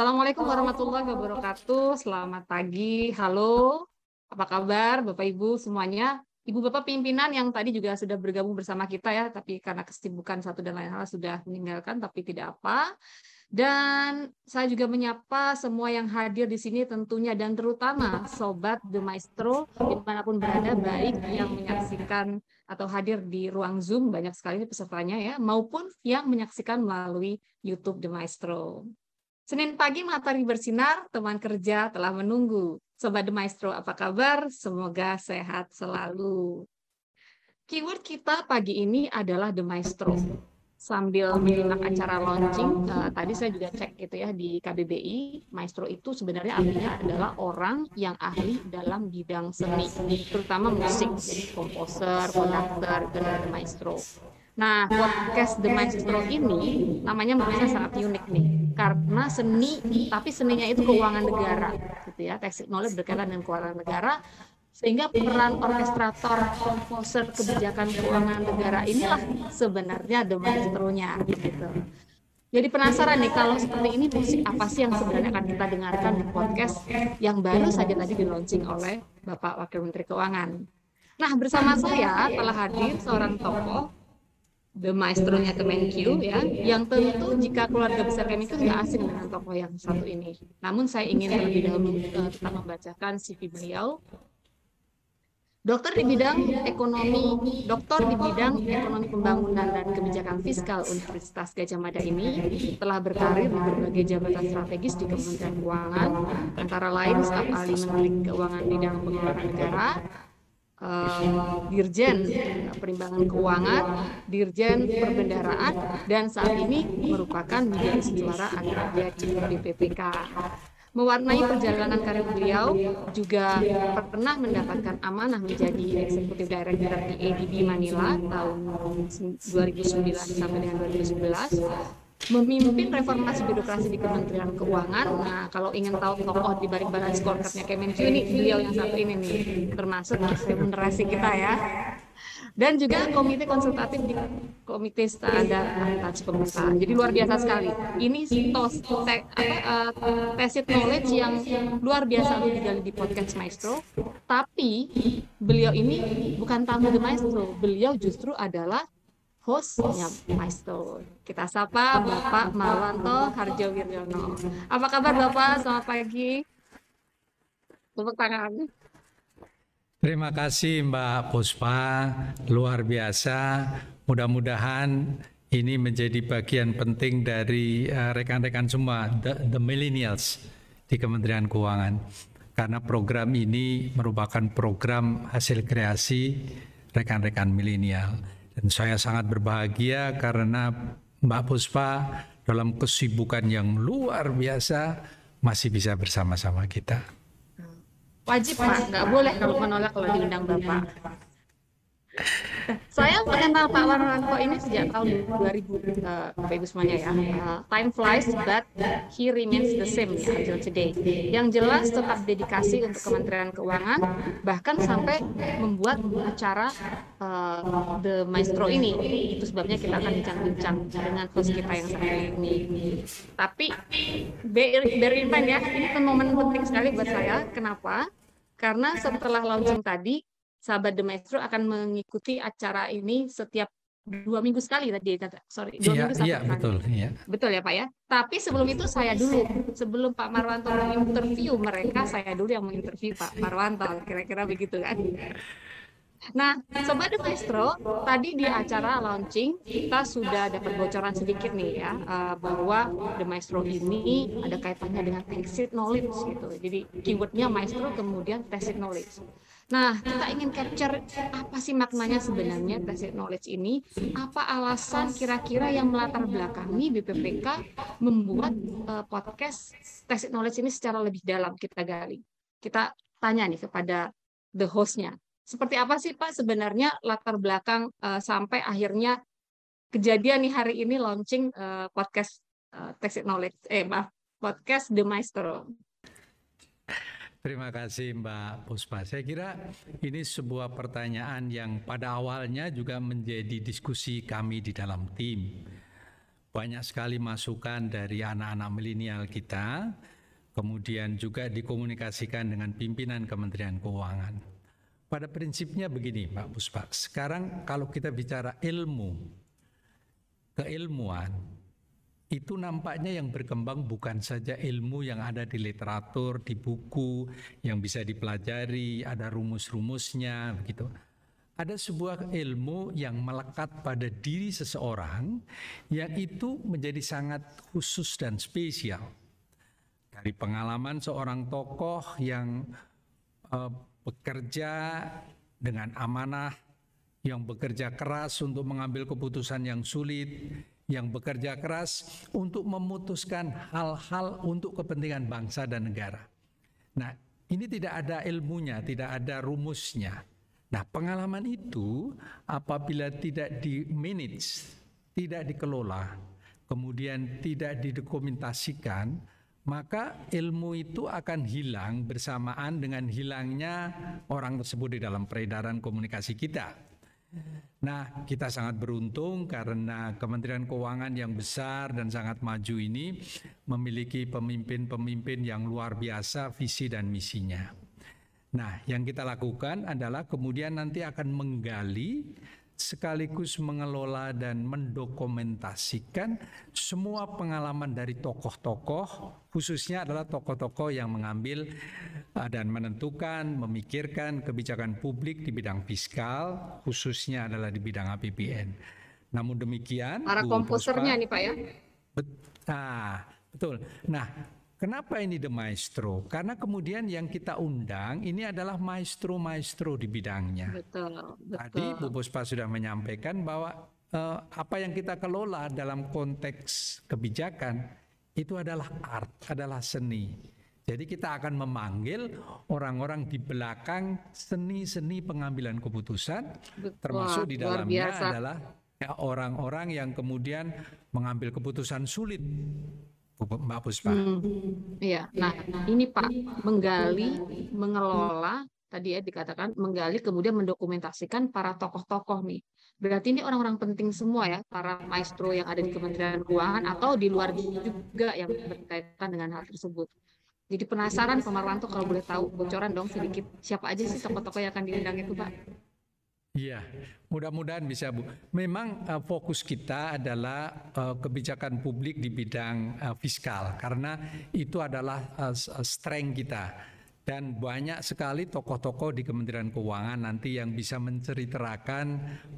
Assalamualaikum warahmatullahi wabarakatuh. Selamat pagi. Halo. Apa kabar Bapak Ibu semuanya? Ibu Bapak pimpinan yang tadi juga sudah bergabung bersama kita ya, tapi karena kesibukan satu dan lain hal sudah meninggalkan, tapi tidak apa. Dan saya juga menyapa semua yang hadir di sini tentunya dan terutama Sobat The Maestro di mana pun berada, baik yang menyaksikan atau hadir di ruang Zoom, banyak sekali pesertanya ya, maupun yang menyaksikan melalui YouTube The Maestro. Senin pagi matahari bersinar, teman kerja telah menunggu. Sobat The Maestro, apa kabar? Semoga sehat selalu. Keyword kita pagi ini adalah The Maestro sambil menyimak acara launching, uh, tadi saya juga cek gitu ya di KBBI, maestro itu sebenarnya artinya adalah orang yang ahli dalam bidang seni, terutama musik, jadi komposer, konduktor, dan maestro. Nah, podcast The Maestro ini namanya menurut saya sangat unik nih, karena seni, tapi seninya itu keuangan negara, gitu ya, teknologi berkaitan dengan keuangan negara, sehingga peran orkestrator, komposer kebijakan keuangan negara inilah sebenarnya the maestro-nya gitu. Jadi penasaran nih kalau seperti ini musik apa sih yang sebenarnya akan kita dengarkan di podcast yang baru saja tadi di launching oleh Bapak Wakil Menteri Keuangan. Nah, bersama saya telah hadir seorang tokoh the maestro-nya Kemenkyu ya, yang tentu jika keluarga besar Kemenkyu nggak asing dengan tokoh yang satu ini. Namun saya ingin terlebih dahulu uh, tetap membacakan CV beliau Dokter di bidang ekonomi, dokter di bidang ekonomi pembangunan dan kebijakan fiskal Universitas Gajah Mada ini telah berkarir di berbagai jabatan strategis di Kementerian Keuangan, antara lain staf ahli Menteri Keuangan bidang pengeluaran negara, uh, Dirjen Perimbangan Keuangan, Dirjen Perbendaraan, dan saat ini merupakan menjadi juara anak kerja di BPPK mewarnai perjalanan karir beliau juga pernah mendapatkan amanah menjadi eksekutif director di ADB Manila tahun 2009 sampai dengan 2011 memimpin reformasi birokrasi di Kementerian Keuangan. Nah, kalau ingin tahu tokoh di balik balance scorecardnya Kemenkyu ini beliau yang satu ini nih, termasuk remunerasi kita ya dan juga komite konsultatif di komite standar akuntansi pemerintahan. Jadi luar biasa sekali. Ini tos te, apa, uh, knowledge yang luar biasa lu digali di podcast Maestro. Tapi beliau ini bukan tamu di Maestro, beliau justru adalah hostnya Maestro. Kita sapa Bapak Marwanto Harjo Wiryono. Apa kabar Bapak? Selamat pagi. Tepuk tangan. Terima kasih Mbak Puspa, luar biasa. Mudah-mudahan ini menjadi bagian penting dari uh, rekan-rekan uh, semua, the, the millennials di Kementerian Keuangan. Karena program ini merupakan program hasil kreasi rekan-rekan milenial. Dan saya sangat berbahagia karena Mbak Puspa dalam kesibukan yang luar biasa masih bisa bersama-sama kita. Wajib Pak, nggak boleh kalau menolak kalau diundang Bapak. Saya mengenal Pak Warwanto ini sejak tahun 2000, uh, eh, Bapak Ibu semuanya ya. Uh, time flies, but he remains the same ya until today. Yang jelas tetap dedikasi untuk Kementerian Keuangan, bahkan sampai membuat acara uh, The Maestro ini. Itu sebabnya kita akan bincang-bincang dengan host kita yang satu ini. Tapi bear in mind ya, ini momen penting sekali buat saya. Kenapa? Karena setelah launching tadi, sahabat The Maestro akan mengikuti acara ini setiap dua minggu sekali tadi sorry dua iya, minggu satu iya, betul iya. betul ya pak ya tapi sebelum itu saya dulu sebelum Pak Marwanto menginterview mereka saya dulu yang menginterview Pak Marwanto kira-kira begitu kan Nah, Sobat The Maestro, tadi di acara launching kita sudah dapat bocoran sedikit nih ya, uh, bahwa The Maestro ini ada kaitannya dengan tacit knowledge gitu. Jadi keywordnya Maestro kemudian tacit knowledge. Nah, kita ingin capture apa sih maknanya sebenarnya tacit knowledge ini? Apa alasan kira-kira yang melatar belakangi BPPK membuat uh, podcast tacit knowledge ini secara lebih dalam kita gali? Kita tanya nih kepada the hostnya seperti apa sih Pak sebenarnya latar belakang uh, sampai akhirnya kejadian nih hari ini launching uh, podcast uh, Knowledge, eh maaf, podcast The Maestro. Terima kasih Mbak Puspa. Saya kira ini sebuah pertanyaan yang pada awalnya juga menjadi diskusi kami di dalam tim. banyak sekali masukan dari anak-anak milenial kita, kemudian juga dikomunikasikan dengan pimpinan Kementerian Keuangan. Pada prinsipnya begini Pak Puspa, sekarang kalau kita bicara ilmu, keilmuan, itu nampaknya yang berkembang bukan saja ilmu yang ada di literatur, di buku, yang bisa dipelajari, ada rumus-rumusnya, begitu. Ada sebuah ilmu yang melekat pada diri seseorang yang itu menjadi sangat khusus dan spesial. Dari pengalaman seorang tokoh yang uh, bekerja dengan amanah, yang bekerja keras untuk mengambil keputusan yang sulit, yang bekerja keras untuk memutuskan hal-hal untuk kepentingan bangsa dan negara. Nah, ini tidak ada ilmunya, tidak ada rumusnya. Nah, pengalaman itu apabila tidak di manage, tidak dikelola, kemudian tidak didokumentasikan, maka ilmu itu akan hilang bersamaan dengan hilangnya orang tersebut di dalam peredaran komunikasi kita. Nah, kita sangat beruntung karena Kementerian Keuangan yang besar dan sangat maju ini memiliki pemimpin-pemimpin yang luar biasa visi dan misinya. Nah, yang kita lakukan adalah kemudian nanti akan menggali sekaligus mengelola dan mendokumentasikan semua pengalaman dari tokoh-tokoh, khususnya adalah tokoh-tokoh yang mengambil uh, dan menentukan, memikirkan kebijakan publik di bidang fiskal, khususnya adalah di bidang APBN. Namun demikian, para komposernya nih Pak ya. Bet, nah, betul. Nah, Kenapa ini The Maestro? Karena kemudian yang kita undang ini adalah maestro-maestro di bidangnya. Betul, betul. Tadi Bu Buspa sudah menyampaikan bahwa uh, apa yang kita kelola dalam konteks kebijakan itu adalah art, adalah seni. Jadi kita akan memanggil orang-orang di belakang seni-seni pengambilan keputusan, Betul. termasuk di dalamnya adalah ya, orang-orang yang kemudian mengambil keputusan sulit Mbak Puspa. Hmm, iya. Nah, ini Pak menggali, mengelola tadi ya dikatakan menggali kemudian mendokumentasikan para tokoh-tokoh nih. Berarti ini orang-orang penting semua ya, para maestro yang ada di Kementerian Keuangan atau di luar juga yang berkaitan dengan hal tersebut. Jadi penasaran Pak Marwanto kalau boleh tahu bocoran dong sedikit siapa aja sih tokoh-tokoh yang akan diundang itu Pak? Iya, mudah-mudahan bisa Bu. Memang uh, fokus kita adalah uh, kebijakan publik di bidang uh, fiskal karena itu adalah uh, strength kita. Dan banyak sekali tokoh-tokoh di Kementerian Keuangan nanti yang bisa menceritakan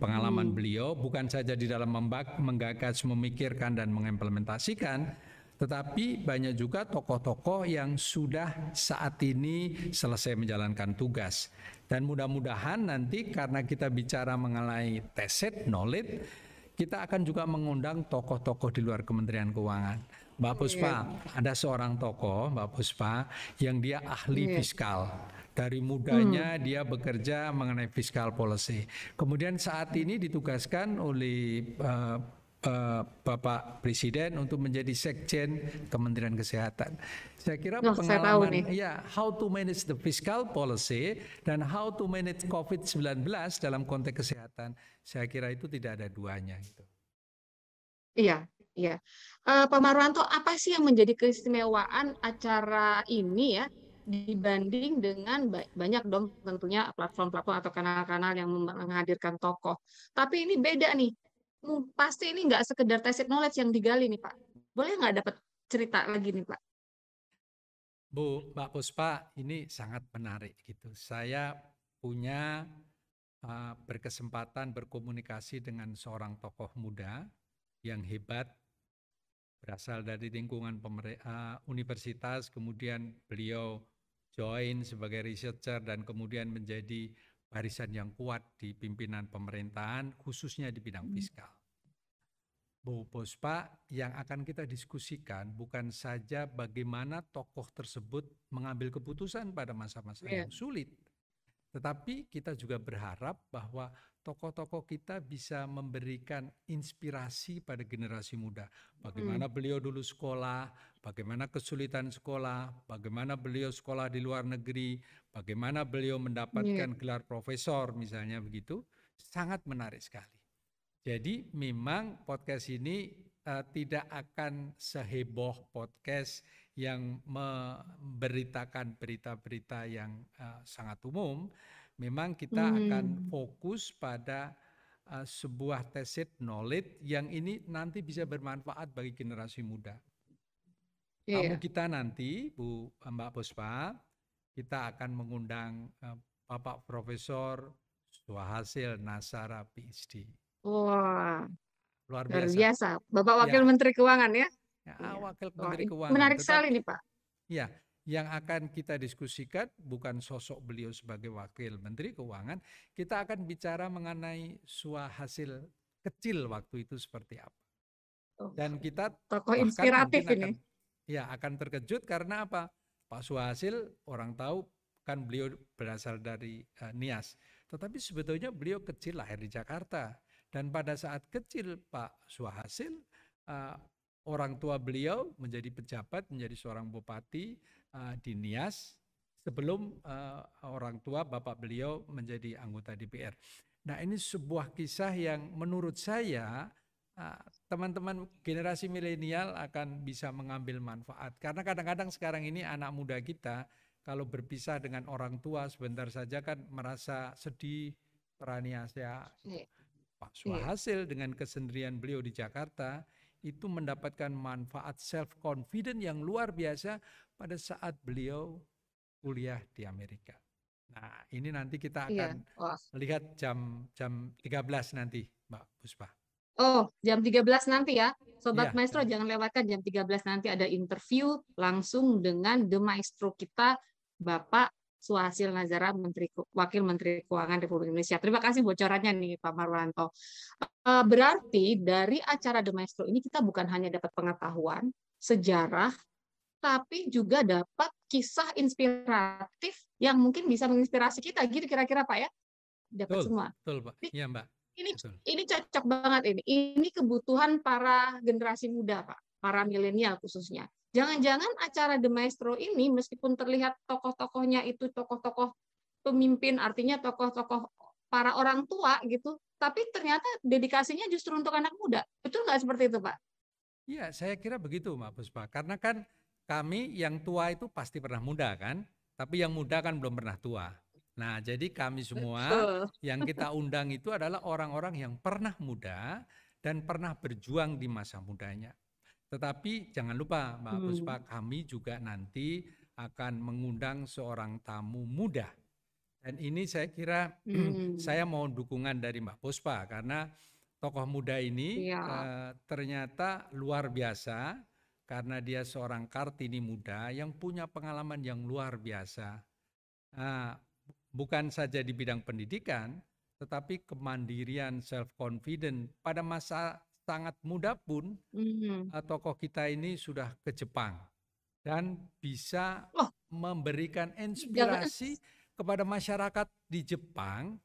pengalaman hmm. beliau bukan saja di dalam menggagas, memikirkan dan mengimplementasikan, tetapi banyak juga tokoh-tokoh yang sudah saat ini selesai menjalankan tugas. Dan mudah-mudahan nanti karena kita bicara mengenai teset knowledge, kita akan juga mengundang tokoh-tokoh di luar Kementerian Keuangan. Mbak Puspa, yeah. ada seorang tokoh, Mbak Puspa, yang dia ahli yeah. fiskal. Dari mudanya hmm. dia bekerja mengenai fiskal policy. Kemudian saat ini ditugaskan oleh uh, uh, Bapak Presiden untuk menjadi sekjen Kementerian Kesehatan. Saya kira oh, pengalaman saya ya how to manage the fiscal policy dan how to manage COVID-19 dalam konteks kesehatan, saya kira itu tidak ada duanya itu. Iya, iya. Uh, Pak Marwanto, apa sih yang menjadi keistimewaan acara ini ya dibanding dengan banyak dong tentunya platform-platform atau kanal-kanal yang menghadirkan tokoh. Tapi ini beda nih pasti ini nggak sekedar tacit knowledge yang digali nih Pak. Boleh nggak dapat cerita lagi nih Pak? Bu, Mbak Puspa, ini sangat menarik gitu. Saya punya uh, berkesempatan berkomunikasi dengan seorang tokoh muda yang hebat, berasal dari lingkungan uh, universitas, kemudian beliau join sebagai researcher dan kemudian menjadi barisan yang kuat di pimpinan pemerintahan, khususnya di bidang hmm. fiskal. Bu Puspa, yang akan kita diskusikan bukan saja bagaimana tokoh tersebut mengambil keputusan pada masa-masa yeah. yang sulit, tetapi kita juga berharap bahwa tokoh-tokoh kita bisa memberikan inspirasi pada generasi muda. Bagaimana hmm. beliau dulu sekolah, bagaimana kesulitan sekolah, bagaimana beliau sekolah di luar negeri, bagaimana beliau mendapatkan yeah. gelar profesor misalnya begitu, sangat menarik sekali. Jadi memang podcast ini uh, tidak akan seheboh podcast yang memberitakan berita-berita yang uh, sangat umum. Memang kita hmm. akan fokus pada uh, sebuah tesit knowledge yang ini nanti bisa bermanfaat bagi generasi muda. Yeah. Tamu kita nanti, Bu Mbak Puspa, kita akan mengundang uh, Bapak Profesor Suhasil Nasara PhD. Wah, luar biasa. Luar biasa. Bapak Wakil ya. Menteri Keuangan ya? Ya, ya. Wakil Menteri Keuangan. Menarik Tetap, sekali nih Pak. Ya, yang akan kita diskusikan bukan sosok beliau sebagai Wakil Menteri Keuangan, kita akan bicara mengenai suah hasil kecil waktu itu seperti apa. Dan kita tokoh inspiratif ini. Akan, ya, akan terkejut karena apa? Pak Suhasil orang tahu kan beliau berasal dari uh, Nias. Tetapi sebetulnya beliau kecil lahir di Jakarta. Dan pada saat kecil Pak Suhasil uh, orang tua beliau menjadi pejabat, menjadi seorang bupati uh, di Nias sebelum uh, orang tua bapak beliau menjadi anggota DPR. Nah ini sebuah kisah yang menurut saya teman-teman uh, generasi milenial akan bisa mengambil manfaat karena kadang-kadang sekarang ini anak muda kita kalau berpisah dengan orang tua sebentar saja kan merasa sedih, peraniasa. Iya. Pak Suhasil dengan kesendirian beliau di Jakarta itu mendapatkan manfaat self confident yang luar biasa pada saat beliau kuliah di Amerika. Nah, ini nanti kita iya, akan iya. lihat jam jam 13 nanti, Mbak Puspa. Oh, jam 13 nanti ya. Sobat iya, Maestro jangan lewatkan jam 13 nanti ada interview langsung dengan The Maestro kita Bapak Suhasil Nazara, Menteri Wakil Menteri Keuangan Republik Indonesia. Terima kasih bocorannya nih Pak Marwanto. Eh, berarti dari acara The Maestro ini kita bukan hanya dapat pengetahuan, sejarah, tapi juga dapat kisah inspiratif yang mungkin bisa menginspirasi kita. Gitu kira-kira Pak ya? Dapat betul, semua. Betul Pak. Iya Mbak. Ini betul. ini cocok banget ini. Ini kebutuhan para generasi muda Pak, para milenial khususnya Jangan-jangan acara The Maestro ini meskipun terlihat tokoh-tokohnya itu tokoh-tokoh pemimpin, artinya tokoh-tokoh para orang tua gitu, tapi ternyata dedikasinya justru untuk anak muda. Betul nggak seperti itu, Pak? Iya, saya kira begitu, Mbak Puspa. Karena kan kami yang tua itu pasti pernah muda kan, tapi yang muda kan belum pernah tua. Nah, jadi kami semua Betul. yang kita undang itu adalah orang-orang yang pernah muda dan pernah berjuang di masa mudanya. Tetapi jangan lupa Mbak hmm. Puspa, kami juga nanti akan mengundang seorang tamu muda. Dan ini saya kira hmm. saya mohon dukungan dari Mbak Puspa karena tokoh muda ini ya. uh, ternyata luar biasa karena dia seorang Kartini muda yang punya pengalaman yang luar biasa. Nah, bukan saja di bidang pendidikan, tetapi kemandirian, self confident pada masa sangat muda pun mm-hmm. tokoh kita ini sudah ke Jepang dan bisa oh. memberikan inspirasi Jangan. kepada masyarakat di Jepang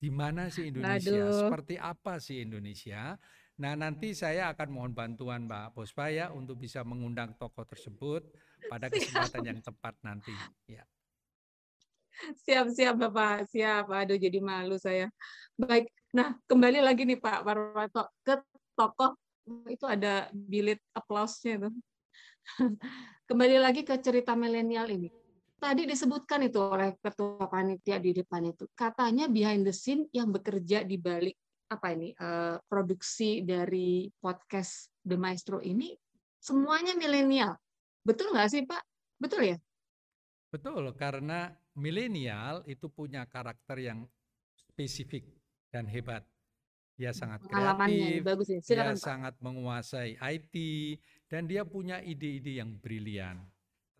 di mana sih Indonesia, Aduh. seperti apa sih Indonesia. Nah nanti saya akan mohon bantuan Mbak Puspa ya untuk bisa mengundang tokoh tersebut pada kesempatan yang tepat nanti. Ya. Siap, siap Bapak, siap. Aduh jadi malu saya. Baik, nah kembali lagi nih Pak Parwato ke tokoh itu ada bilit aplausnya itu. Kembali lagi ke cerita milenial ini. Tadi disebutkan itu oleh ketua panitia di depan itu. Katanya behind the scene yang bekerja di balik apa ini uh, produksi dari podcast The Maestro ini semuanya milenial. Betul nggak sih Pak? Betul ya? Betul, karena milenial itu punya karakter yang spesifik dan hebat. Dia sangat kreatif, bagus ya. dia Pak. sangat menguasai IT, dan dia punya ide-ide yang brilian.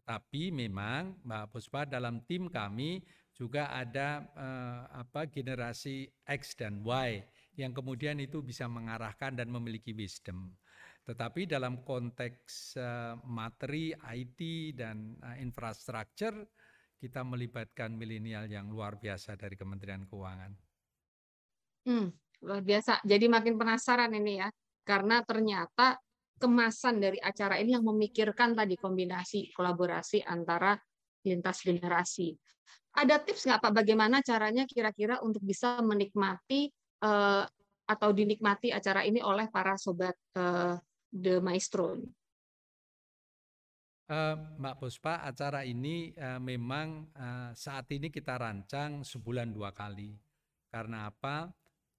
Tetapi memang Mbak Puspa dalam tim kami juga ada eh, apa generasi X dan Y yang kemudian itu bisa mengarahkan dan memiliki wisdom. Tetapi dalam konteks eh, materi, IT dan eh, infrastruktur kita melibatkan milenial yang luar biasa dari Kementerian Keuangan. Hmm, Luar biasa. Jadi makin penasaran ini ya. Karena ternyata kemasan dari acara ini yang memikirkan tadi kombinasi kolaborasi antara lintas generasi. Ada tips nggak Pak bagaimana caranya kira-kira untuk bisa menikmati uh, atau dinikmati acara ini oleh para sobat uh, The Maestro? Uh, Mbak Puspa, acara ini uh, memang uh, saat ini kita rancang sebulan dua kali. Karena apa?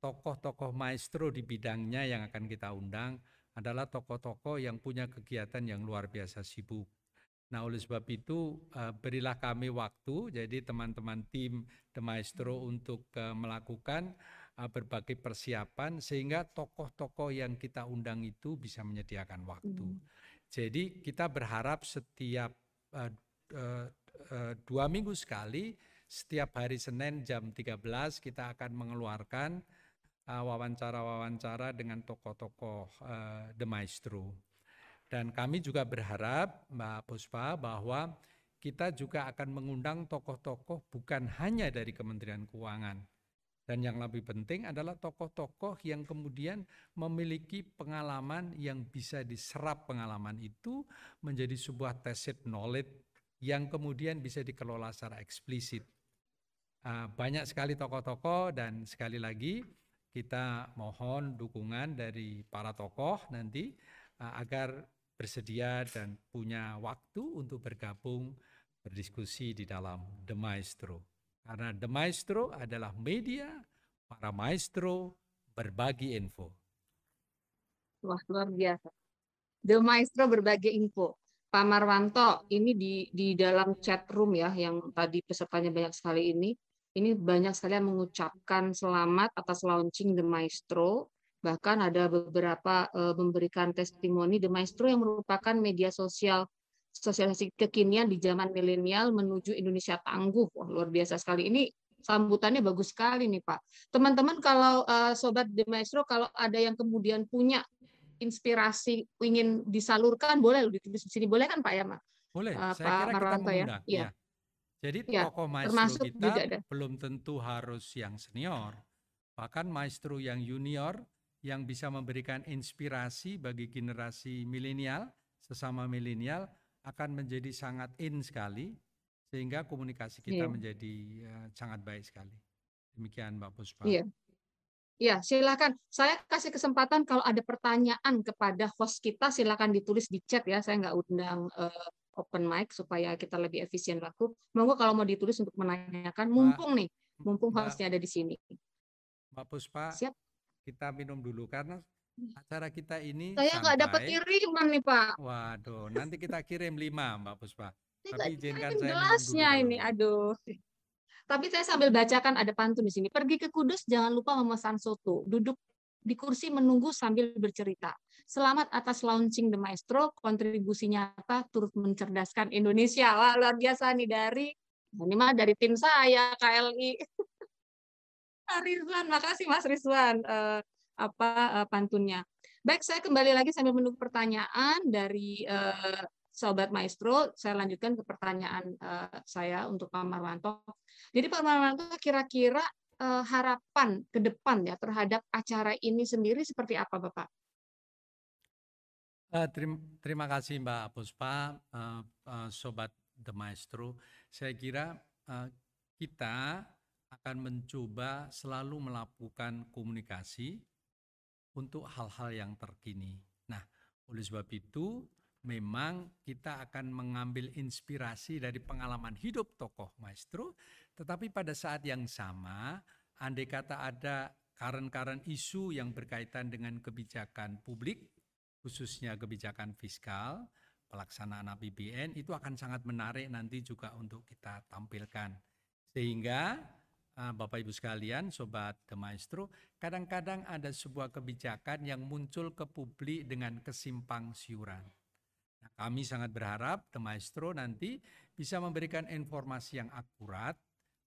Tokoh-tokoh maestro di bidangnya yang akan kita undang adalah tokoh-tokoh yang punya kegiatan yang luar biasa sibuk. Nah, oleh sebab itu uh, berilah kami waktu, jadi teman-teman tim The Maestro untuk uh, melakukan uh, berbagai persiapan sehingga tokoh-tokoh yang kita undang itu bisa menyediakan waktu. Hmm. Jadi kita berharap setiap uh, uh, uh, dua minggu sekali, setiap hari Senin jam 13 kita akan mengeluarkan wawancara-wawancara uh, dengan tokoh-tokoh uh, The Maestro. Dan kami juga berharap Mbak Puspa bahwa kita juga akan mengundang tokoh-tokoh bukan hanya dari Kementerian Keuangan, dan yang lebih penting adalah tokoh-tokoh yang kemudian memiliki pengalaman yang bisa diserap pengalaman itu menjadi sebuah tacit knowledge yang kemudian bisa dikelola secara eksplisit. Ah, banyak sekali tokoh-tokoh dan sekali lagi kita mohon dukungan dari para tokoh nanti ah, agar bersedia dan punya waktu untuk bergabung berdiskusi di dalam The Maestro. Karena The Maestro adalah media para maestro berbagi info. Wah, luar biasa. The Maestro berbagi info. Pak Marwanto, ini di di dalam chat room ya yang tadi pesertanya banyak sekali ini, ini banyak sekali yang mengucapkan selamat atas launching The Maestro. Bahkan ada beberapa uh, memberikan testimoni The Maestro yang merupakan media sosial sosialisasi kekinian di zaman milenial menuju Indonesia tangguh. Wah, luar biasa sekali. Ini sambutannya bagus sekali nih Pak. Teman-teman kalau uh, Sobat The Maestro, kalau ada yang kemudian punya inspirasi ingin disalurkan, boleh ditulis di sini. Boleh kan Pak ya, Mak? Boleh, uh, saya Pak kira Marwanto, kita mengundang. Ya. Ya. Jadi ya, tokoh maestro kita belum tentu harus yang senior, bahkan maestro yang junior yang bisa memberikan inspirasi bagi generasi milenial, sesama milenial akan menjadi sangat in sekali sehingga komunikasi kita yeah. menjadi uh, sangat baik sekali. Demikian Mbak Puspa. Iya. Ya, silakan. Saya kasih kesempatan kalau ada pertanyaan kepada host kita, silakan ditulis di chat ya. Saya nggak undang uh, open mic supaya kita lebih efisien waktu. Monggo kalau mau ditulis untuk menanyakan, mumpung nih, mumpung hostnya ada di sini. Mbak Puspa, Siap. kita minum dulu karena acara kita ini saya nggak dapat kiriman nih Pak. Waduh, nanti kita kirim lima Mbak Puspa. Saya Tapi izinkan saya jelasnya ini, aduh. Tapi saya sambil bacakan ada pantun di sini. Pergi ke Kudus, jangan lupa memesan soto. Duduk di kursi menunggu sambil bercerita. Selamat atas launching The Maestro, kontribusi nyata turut mencerdaskan Indonesia. Wah, luar biasa nih dari ini mah dari tim saya KLI. Rizwan, makasih Mas Rizwan. Uh, apa uh, pantunnya. Baik, saya kembali lagi sambil menunggu pertanyaan dari uh, Sobat Maestro. Saya lanjutkan ke pertanyaan uh, saya untuk Pak Marwanto. Jadi Pak Marwanto kira-kira harapan ke depan ya terhadap acara ini sendiri seperti apa Bapak? Uh, terima, terima kasih Mbak Puspa, uh, uh, Sobat The Maestro. Saya kira uh, kita akan mencoba selalu melakukan komunikasi untuk hal-hal yang terkini. Nah, oleh sebab itu memang kita akan mengambil inspirasi dari pengalaman hidup tokoh maestro, tetapi pada saat yang sama, andai kata ada karen-karen isu yang berkaitan dengan kebijakan publik, khususnya kebijakan fiskal, pelaksanaan APBN, itu akan sangat menarik nanti juga untuk kita tampilkan. Sehingga Ah, Bapak Ibu sekalian, Sobat The Maestro, kadang-kadang ada sebuah kebijakan yang muncul ke publik dengan kesimpang siuran. Nah, kami sangat berharap The Maestro nanti bisa memberikan informasi yang akurat,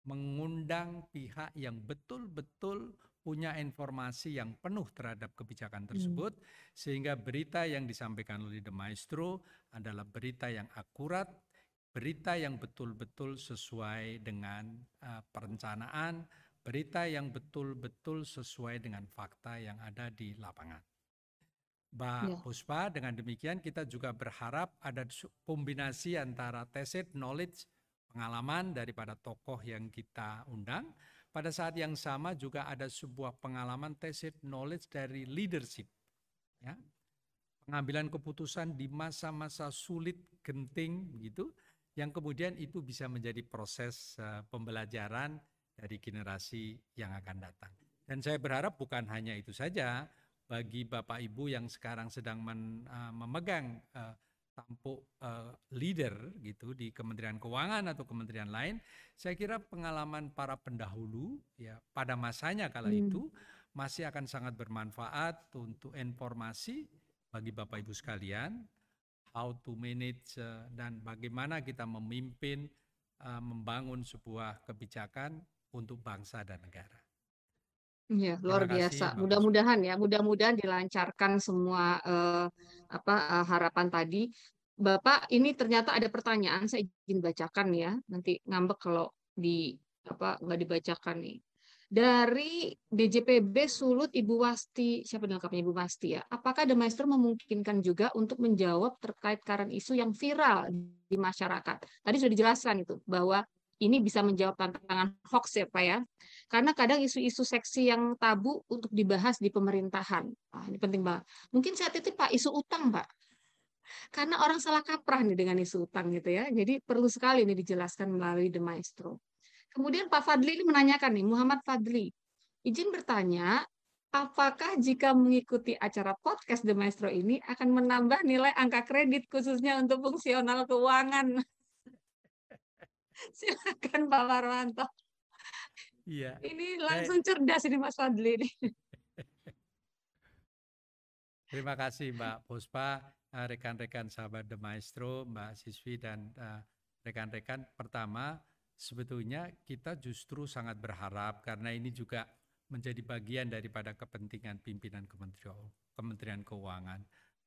mengundang pihak yang betul-betul punya informasi yang penuh terhadap kebijakan hmm. tersebut, hmm. sehingga berita yang disampaikan oleh The Maestro adalah berita yang akurat, berita yang betul-betul sesuai dengan uh, perencanaan, berita yang betul-betul sesuai dengan fakta yang ada di lapangan. Mbak ya. Puspa, dengan demikian kita juga berharap ada kombinasi antara tacit knowledge, pengalaman daripada tokoh yang kita undang, pada saat yang sama juga ada sebuah pengalaman tacit knowledge dari leadership. Ya, pengambilan keputusan di masa-masa sulit, genting begitu, yang kemudian itu bisa menjadi proses uh, pembelajaran dari generasi yang akan datang. Dan saya berharap bukan hanya itu saja bagi Bapak Ibu yang sekarang sedang men, uh, memegang uh, tampuk uh, leader gitu di Kementerian Keuangan atau kementerian lain, saya kira pengalaman para pendahulu ya pada masanya kala hmm. itu masih akan sangat bermanfaat untuk informasi bagi Bapak Ibu sekalian how to manage uh, dan bagaimana kita memimpin uh, membangun sebuah kebijakan untuk bangsa dan negara. Iya, luar biasa. Mudah-mudahan ya, mudah-mudahan dilancarkan semua uh, apa uh, harapan tadi. Bapak, ini ternyata ada pertanyaan saya izin bacakan ya. Nanti ngambek kalau di apa nggak dibacakan nih dari DJPB Sulut Ibu Wasti, siapa lengkapnya Ibu Wasti ya? Apakah The Maestro memungkinkan juga untuk menjawab terkait current isu yang viral di masyarakat? Tadi sudah dijelaskan itu bahwa ini bisa menjawab tantangan hoax ya Pak ya. Karena kadang isu-isu seksi yang tabu untuk dibahas di pemerintahan. Nah, ini penting banget. Mungkin saat itu Pak isu utang Pak. Karena orang salah kaprah nih dengan isu utang gitu ya. Jadi perlu sekali ini dijelaskan melalui The Maestro. Kemudian Pak Fadli ini menanyakan nih, Muhammad Fadli, izin bertanya, apakah jika mengikuti acara podcast The Maestro ini akan menambah nilai angka kredit khususnya untuk fungsional keuangan? Silakan Pak Marwanto. Iya. Ini langsung eh. cerdas ini Mas Fadli ini. Terima kasih Mbak Puspa, eh, rekan-rekan sahabat The Maestro, Mbak Siswi dan eh, rekan-rekan. Pertama, sebetulnya kita justru sangat berharap karena ini juga menjadi bagian daripada kepentingan pimpinan Kementerian, Kementerian Keuangan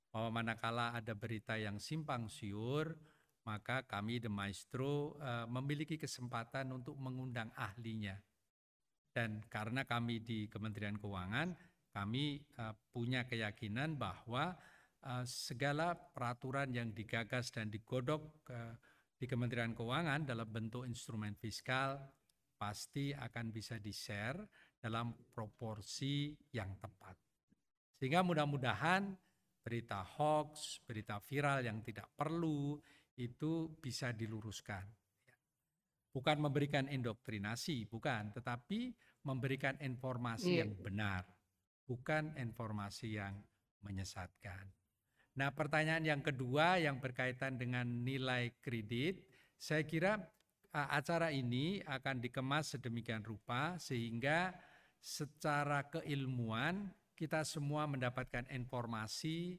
bahwa manakala ada berita yang simpang siur maka kami The Maestro uh, memiliki kesempatan untuk mengundang ahlinya dan karena kami di Kementerian Keuangan kami uh, punya keyakinan bahwa uh, segala peraturan yang digagas dan digodok di Kementerian Keuangan dalam bentuk instrumen fiskal pasti akan bisa di-share dalam proporsi yang tepat. Sehingga mudah-mudahan berita hoax, berita viral yang tidak perlu itu bisa diluruskan. Bukan memberikan indoktrinasi, bukan, tetapi memberikan informasi yeah. yang benar, bukan informasi yang menyesatkan. Nah, pertanyaan yang kedua yang berkaitan dengan nilai kredit, saya kira acara ini akan dikemas sedemikian rupa sehingga secara keilmuan kita semua mendapatkan informasi,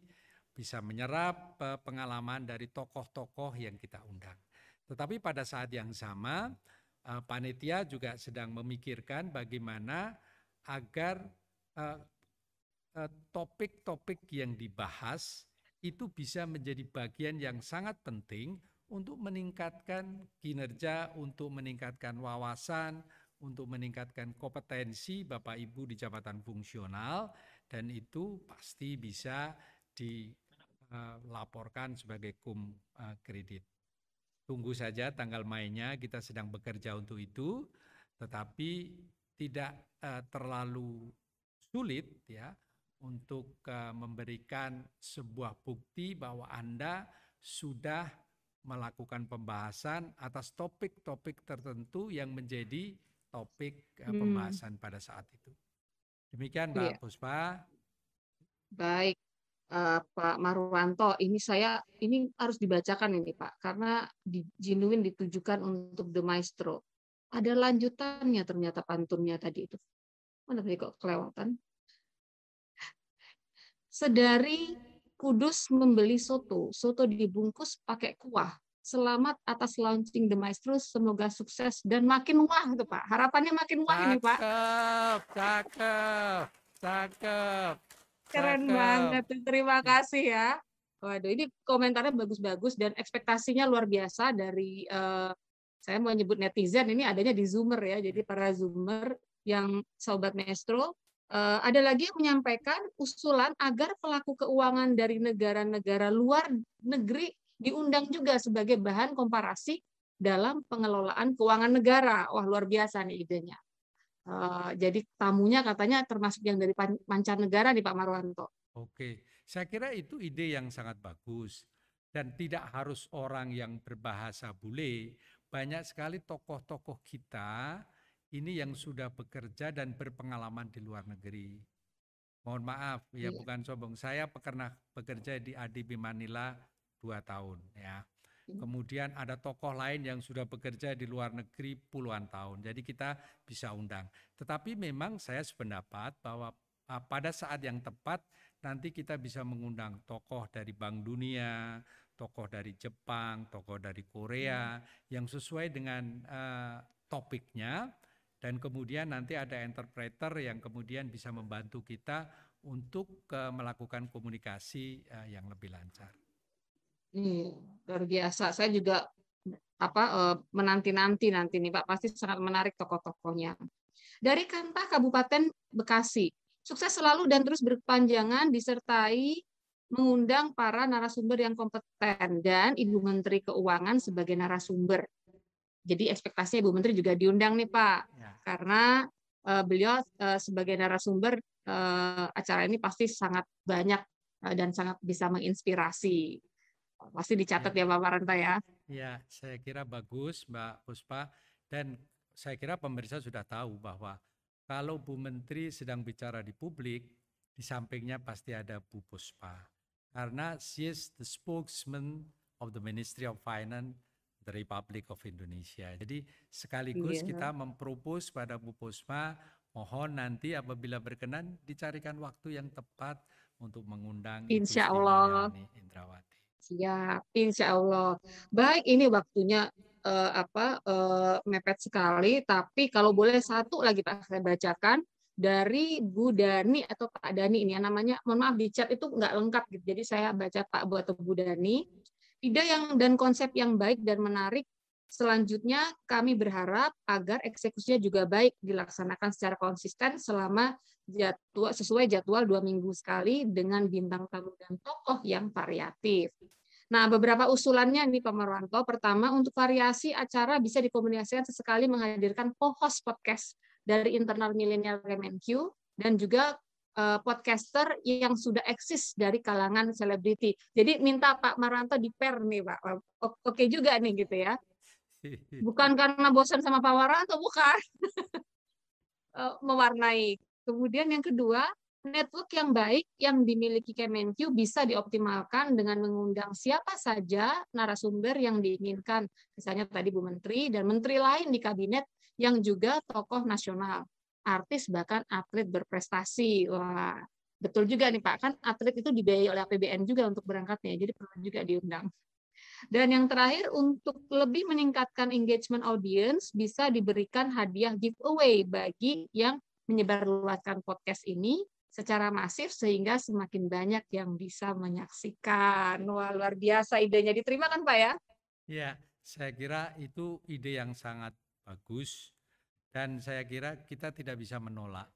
bisa menyerap pengalaman dari tokoh-tokoh yang kita undang. Tetapi pada saat yang sama, panitia juga sedang memikirkan bagaimana agar topik-topik yang dibahas itu bisa menjadi bagian yang sangat penting untuk meningkatkan kinerja, untuk meningkatkan wawasan, untuk meningkatkan kompetensi Bapak Ibu di jabatan fungsional dan itu pasti bisa dilaporkan sebagai kum eh, kredit. Tunggu saja tanggal mainnya kita sedang bekerja untuk itu, tetapi tidak eh, terlalu sulit ya untuk uh, memberikan sebuah bukti bahwa Anda sudah melakukan pembahasan atas topik-topik tertentu yang menjadi topik uh, hmm. pembahasan pada saat itu. Demikian Mbak iya. Puspa. Baik, uh, Pak Marwanto, ini saya ini harus dibacakan ini Pak, karena di, genuine ditujukan untuk The Maestro. Ada lanjutannya ternyata pantunnya tadi itu. Mana tadi kok kelewatan? Sedari Kudus membeli soto, soto dibungkus pakai kuah. Selamat atas launching The Maestro, semoga sukses dan makin wah itu Pak. Harapannya makin wah ini Pak. Cakep, cakep, cakep. Keren cakep. banget, terima kasih ya. Waduh, ini komentarnya bagus-bagus dan ekspektasinya luar biasa dari uh, saya mau nyebut netizen ini adanya di Zoomer ya. Jadi para Zoomer yang sobat Maestro Uh, ada lagi yang menyampaikan usulan agar pelaku keuangan dari negara-negara luar negeri diundang juga sebagai bahan komparasi dalam pengelolaan keuangan negara. Wah luar biasa nih idenya. Uh, jadi tamunya katanya termasuk yang dari mancanegara nih Pak Marwanto. Oke, Saya kira itu ide yang sangat bagus dan tidak harus orang yang berbahasa bule. Banyak sekali tokoh-tokoh kita ini yang sudah bekerja dan berpengalaman di luar negeri. Mohon maaf, ya iya. bukan sombong. Saya pernah bekerja di ADB Manila dua tahun ya. Hmm. Kemudian ada tokoh lain yang sudah bekerja di luar negeri puluhan tahun. Jadi kita bisa undang. Tetapi memang saya sependapat bahwa uh, pada saat yang tepat nanti kita bisa mengundang tokoh dari Bank Dunia, tokoh dari Jepang, tokoh dari Korea hmm. yang sesuai dengan uh, topiknya dan kemudian nanti ada interpreter yang kemudian bisa membantu kita untuk uh, melakukan komunikasi uh, yang lebih lancar. Hmm, luar biasa. Saya juga apa uh, menanti-nanti nanti nih Pak pasti sangat menarik tokoh-tokohnya. Dari Kantah Kabupaten Bekasi, Sukses selalu dan terus berkepanjangan disertai mengundang para narasumber yang kompeten dan Ibu Menteri Keuangan sebagai narasumber. Jadi ekspektasinya Ibu Menteri juga diundang nih Pak, ya. karena uh, beliau uh, sebagai narasumber uh, acara ini pasti sangat banyak uh, dan sangat bisa menginspirasi. Pasti dicatat ya, ya Pak Maranta ya. Ya, saya kira bagus Mbak Puspa dan saya kira pemirsa sudah tahu bahwa kalau Bu Menteri sedang bicara di publik, di sampingnya pasti ada Bu Puspa. Karena she is the spokesman of the Ministry of Finance the Republic of Indonesia. Jadi sekaligus yeah. kita mempropos pada Bu Puspa, mohon nanti apabila berkenan dicarikan waktu yang tepat untuk mengundang Insya Allah. Indrawati. Siap, Insya Allah. Baik, ini waktunya uh, apa uh, mepet sekali. Tapi kalau boleh satu lagi Pak saya bacakan dari Bu Dani atau Pak Dani ini ya namanya mohon maaf di chat itu nggak lengkap gitu. Jadi saya baca Pak Bu atau Bu Dani. Ide yang dan konsep yang baik dan menarik Selanjutnya, kami berharap agar eksekusinya juga baik dilaksanakan secara konsisten selama jadwal, sesuai jadwal dua minggu sekali dengan bintang tamu dan tokoh yang variatif. Nah, beberapa usulannya nih Pak Marwanto. Pertama, untuk variasi acara bisa dikomunikasikan sesekali menghadirkan co-host podcast dari internal milenial Kemenq dan juga uh, podcaster yang sudah eksis dari kalangan selebriti. Jadi minta Pak Marwanto di pair nih Pak. Oke juga nih gitu ya. Bukan karena bosan sama Pak Marwanto, bukan. uh, mewarnai. Kemudian yang kedua, network yang baik yang dimiliki Kemenq bisa dioptimalkan dengan mengundang siapa saja narasumber yang diinginkan. Misalnya tadi Bu Menteri dan menteri lain di kabinet yang juga tokoh nasional, artis bahkan atlet berprestasi. Wah, betul juga nih Pak, kan atlet itu dibiayai oleh APBN juga untuk berangkatnya, jadi perlu juga diundang. Dan yang terakhir, untuk lebih meningkatkan engagement audience, bisa diberikan hadiah giveaway bagi yang menyebarluaskan podcast ini secara masif sehingga semakin banyak yang bisa menyaksikan. Wah, luar biasa idenya diterima kan Pak ya? Ya, saya kira itu ide yang sangat bagus dan saya kira kita tidak bisa menolak.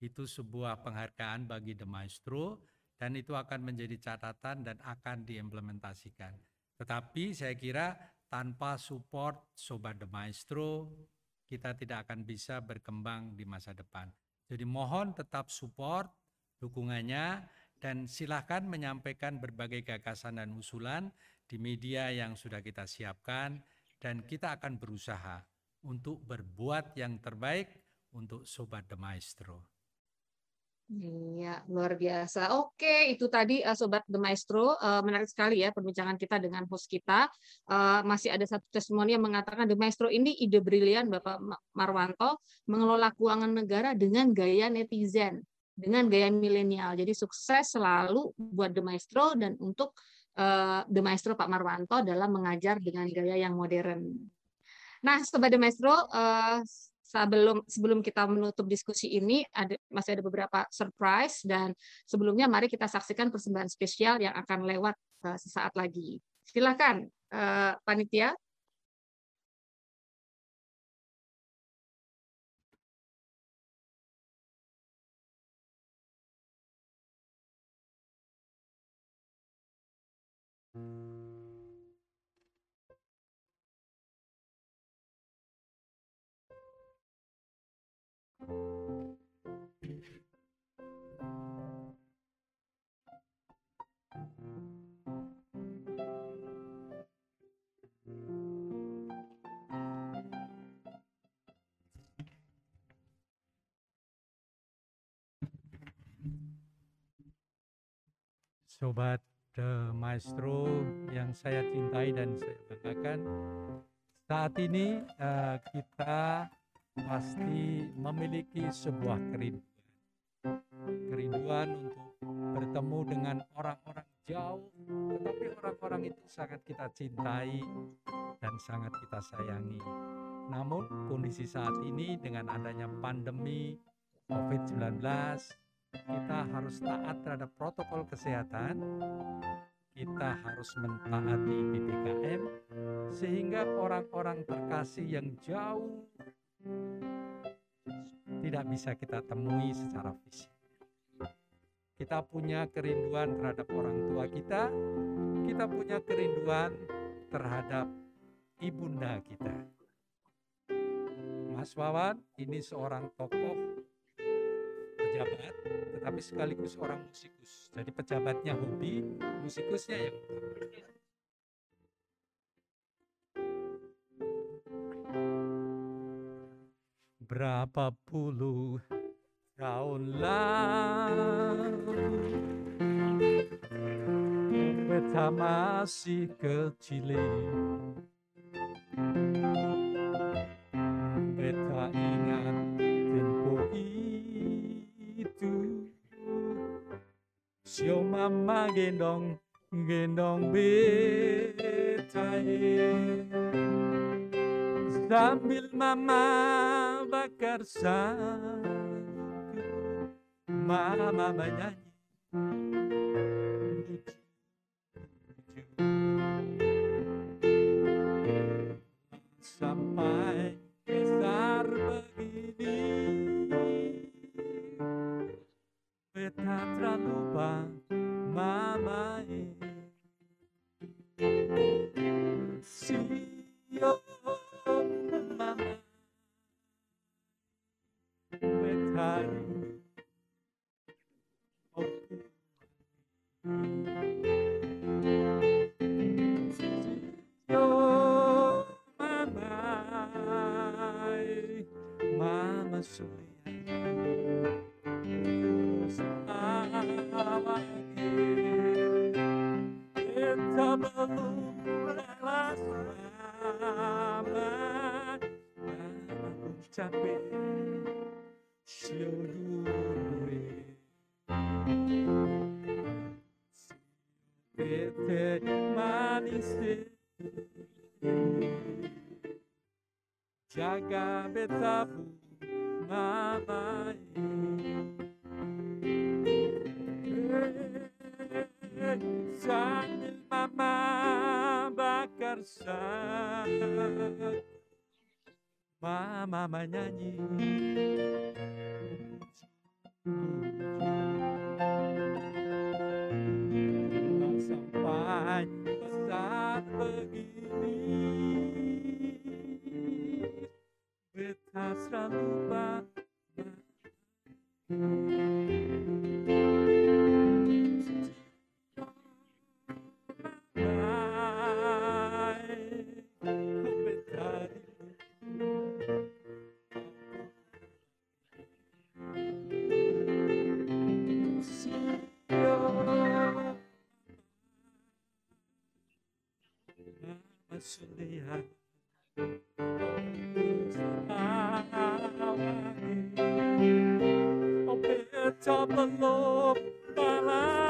Itu sebuah penghargaan bagi The Maestro dan itu akan menjadi catatan dan akan diimplementasikan. Tetapi saya kira tanpa support Sobat The Maestro, kita tidak akan bisa berkembang di masa depan. Jadi mohon tetap support dukungannya dan silahkan menyampaikan berbagai gagasan dan usulan di media yang sudah kita siapkan dan kita akan berusaha untuk berbuat yang terbaik untuk Sobat The Maestro. Iya, luar biasa. Oke, itu tadi uh, Sobat The Maestro. Uh, menarik sekali ya perbincangan kita dengan host kita. Uh, masih ada satu testimoni yang mengatakan The Maestro ini ide brilian Bapak Marwanto mengelola keuangan negara dengan gaya netizen dengan gaya milenial. Jadi sukses selalu buat The Maestro dan untuk The Maestro Pak Marwanto dalam mengajar dengan gaya yang modern. Nah, Sobat The Maestro, sebelum sebelum kita menutup diskusi ini ada masih ada beberapa surprise dan sebelumnya mari kita saksikan persembahan spesial yang akan lewat uh, sesaat lagi. Silakan uh, panitia Sobat The Maestro yang saya cintai dan saya banggakan. Saat ini uh, kita pasti memiliki sebuah kerinduan. Kerinduan untuk bertemu dengan orang-orang jauh, tetapi orang-orang itu sangat kita cintai dan sangat kita sayangi. Namun kondisi saat ini dengan adanya pandemi COVID-19, kita harus taat terhadap protokol kesehatan, kita harus mentaati PPKM, sehingga orang-orang terkasih yang jauh tidak bisa kita temui secara fisik. Kita punya kerinduan terhadap orang tua kita, kita punya kerinduan terhadap ibunda kita. Mas Wawan ini seorang tokoh pejabat, tetapi sekaligus orang musikus. Jadi pejabatnya hobi, musikusnya yang Berapa puluh tahun lalu Beta masih kecil dong gen dong betai sambil mama bakar sang mama menyanyi Jaga Sulihat Oh, beta belum balas mama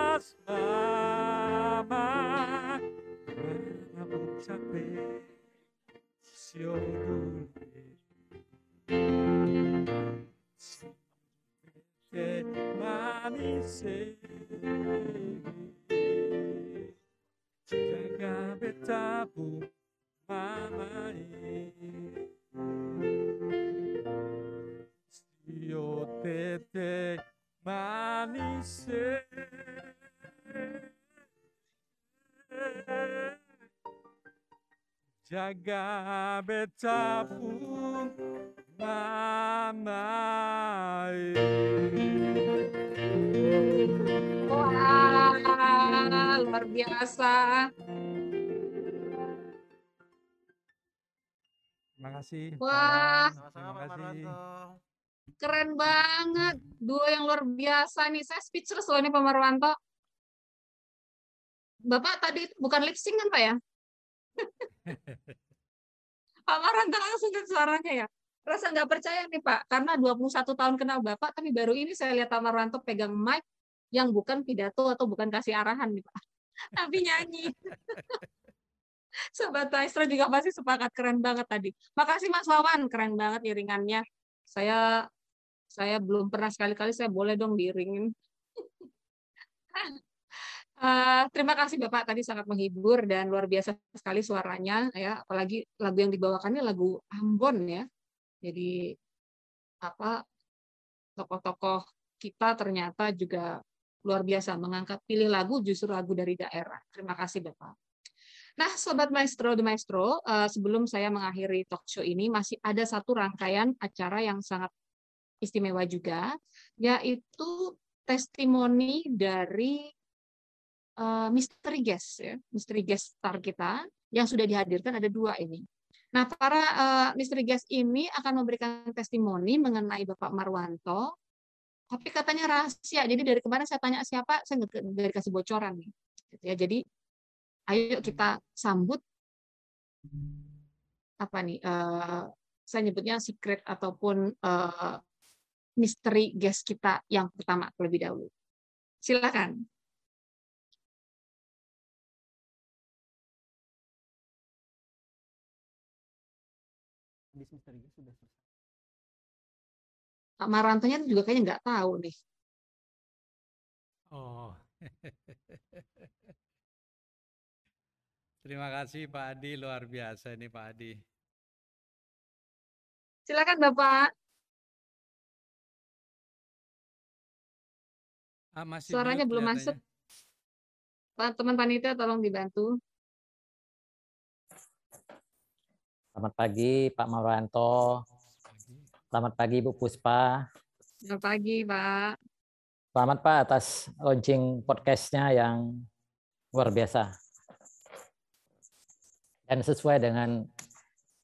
Jaga betabu mama Wah, luar biasa. Terima kasih. Wah. Terima kasih. Keren banget. Duo yang luar biasa nih. Saya speechless loh ini Pak Marwanto. Bapak tadi bukan lip sync kan Pak ya? Maranto langsung ke suaranya ya. Rasa nggak percaya nih Pak, karena 21 tahun kenal Bapak, tapi baru ini saya lihat Pak Maranto pegang mic yang bukan pidato atau bukan kasih arahan nih Pak, tapi nyanyi. Sobat Maestro juga pasti sepakat keren banget tadi. Makasih Mas Wawan, keren banget iringannya. Saya saya belum pernah sekali-kali saya boleh dong diiringin. Uh, terima kasih Bapak tadi sangat menghibur dan luar biasa sekali suaranya ya. Apalagi lagu yang dibawakannya lagu Ambon ya. Jadi apa tokoh-tokoh kita ternyata juga luar biasa mengangkat pilih lagu justru lagu dari daerah. Terima kasih Bapak. Nah, Sobat Maestro The Maestro, uh, sebelum saya mengakhiri talk show ini, masih ada satu rangkaian acara yang sangat istimewa juga, yaitu testimoni dari uh, mystery guest ya, mystery guest star kita yang sudah dihadirkan ada dua ini. Nah, para uh, mystery guest ini akan memberikan testimoni mengenai Bapak Marwanto, tapi katanya rahasia. Jadi dari kemarin saya tanya siapa, saya nggak dikasih bocoran nih. Gitu ya. Jadi ayo kita sambut apa nih? Uh, saya nyebutnya secret ataupun uh, misteri guest kita yang pertama terlebih dahulu. Silakan. Bis misterius sudah selesai. Pak Marantonya juga kayaknya nggak tahu nih. Oh. Terima kasih Pak Adi, luar biasa ini Pak Adi. Silakan Bapak. Ah, masih Suaranya belum masuk. Pak teman panitia tolong dibantu. Selamat pagi Pak Marwanto. Selamat pagi Bu Puspa. Selamat pagi Pak. Selamat Pak atas launching podcastnya yang luar biasa. Dan sesuai dengan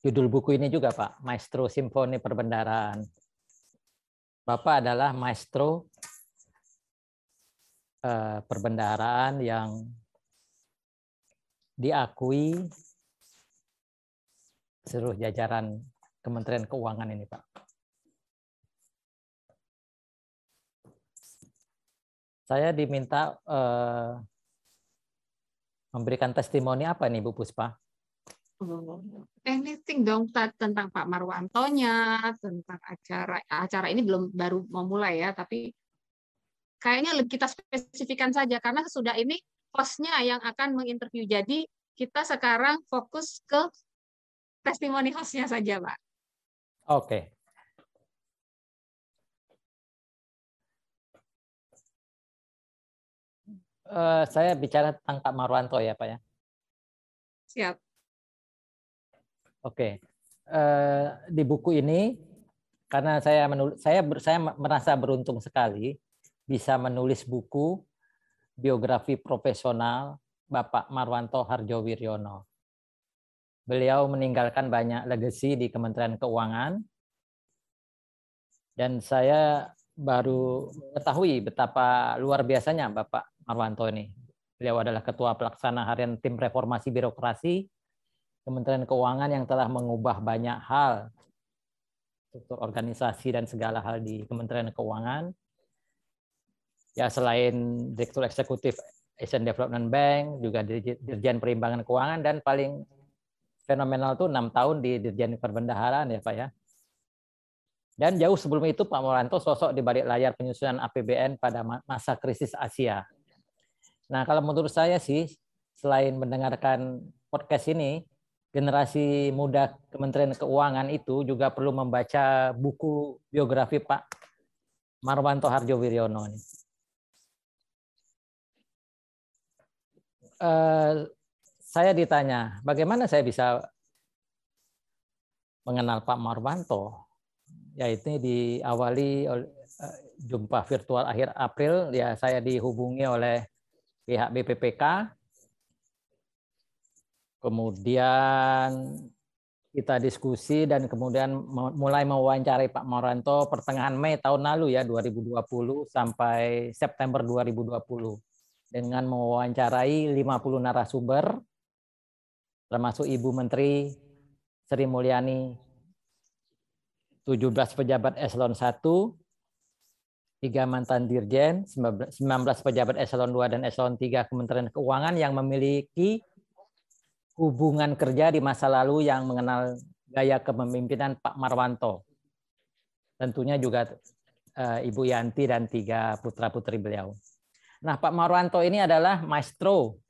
judul buku ini juga Pak, Maestro Simfoni Perbendaraan. Bapak adalah maestro eh, perbendaraan yang diakui seluruh jajaran Kementerian Keuangan ini, Pak. Saya diminta uh, memberikan testimoni apa nih, Bu Puspa? Oh, anything dong tentang Pak Marwantonya, tentang acara acara ini belum baru mau mulai ya, tapi kayaknya kita spesifikkan saja karena sudah ini hostnya yang akan menginterview. Jadi kita sekarang fokus ke testimoni hostnya saja, Pak. Oke. Uh, saya bicara tentang Pak Marwanto ya, Pak ya. Siap. Oke. Uh, di buku ini karena saya menulis saya ber, saya merasa beruntung sekali bisa menulis buku biografi profesional Bapak Marwanto Harjo Wiryono. Beliau meninggalkan banyak legacy di Kementerian Keuangan. Dan saya baru mengetahui betapa luar biasanya Bapak Marwanto ini. Beliau adalah Ketua Pelaksana Harian Tim Reformasi Birokrasi Kementerian Keuangan yang telah mengubah banyak hal struktur organisasi dan segala hal di Kementerian Keuangan. Ya selain Direktur Eksekutif Asian Development Bank, juga Dirjen Perimbangan Keuangan dan paling fenomenal tuh enam tahun di Dirjen Perbendaharaan ya Pak ya. Dan jauh sebelum itu Pak Moranto sosok di balik layar penyusunan APBN pada masa krisis Asia. Nah kalau menurut saya sih selain mendengarkan podcast ini, generasi muda Kementerian Keuangan itu juga perlu membaca buku biografi Pak Marwanto Harjo Wiryono. Uh, saya ditanya, bagaimana saya bisa mengenal Pak Marwanto? Yaitu diawali eh, jumpa virtual akhir April, ya saya dihubungi oleh pihak BPPK. Kemudian kita diskusi dan kemudian mulai mewawancarai Pak Marwanto pertengahan Mei tahun lalu ya 2020 sampai September 2020. dengan mewawancarai 50 narasumber termasuk Ibu Menteri Sri Mulyani 17 pejabat eselon 1 tiga mantan dirjen, 19 pejabat eselon 2 dan eselon 3 Kementerian Keuangan yang memiliki hubungan kerja di masa lalu yang mengenal gaya kepemimpinan Pak Marwanto. Tentunya juga uh, Ibu Yanti dan tiga putra-putri beliau. Nah, Pak Marwanto ini adalah maestro.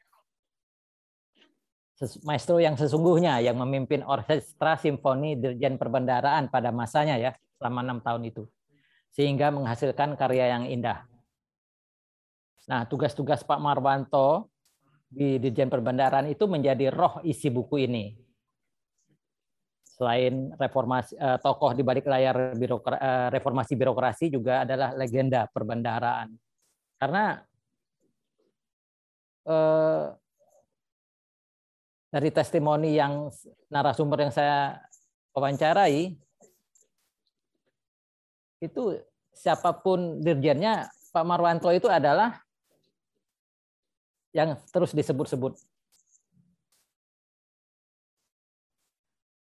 Maestro yang sesungguhnya yang memimpin orkestra simfoni Dirjen Perbendaraan pada masanya ya, selama enam tahun itu sehingga menghasilkan karya yang indah. Nah, tugas-tugas Pak Marwanto di Dirjen Perbendaharaan itu menjadi roh isi buku ini. Selain reformasi eh, tokoh di balik layar birokra, eh, reformasi birokrasi juga adalah legenda perbendaharaan. Karena eh, dari testimoni yang narasumber yang saya wawancarai itu siapa pun dirjennya Pak Marwanto itu adalah yang terus disebut-sebut.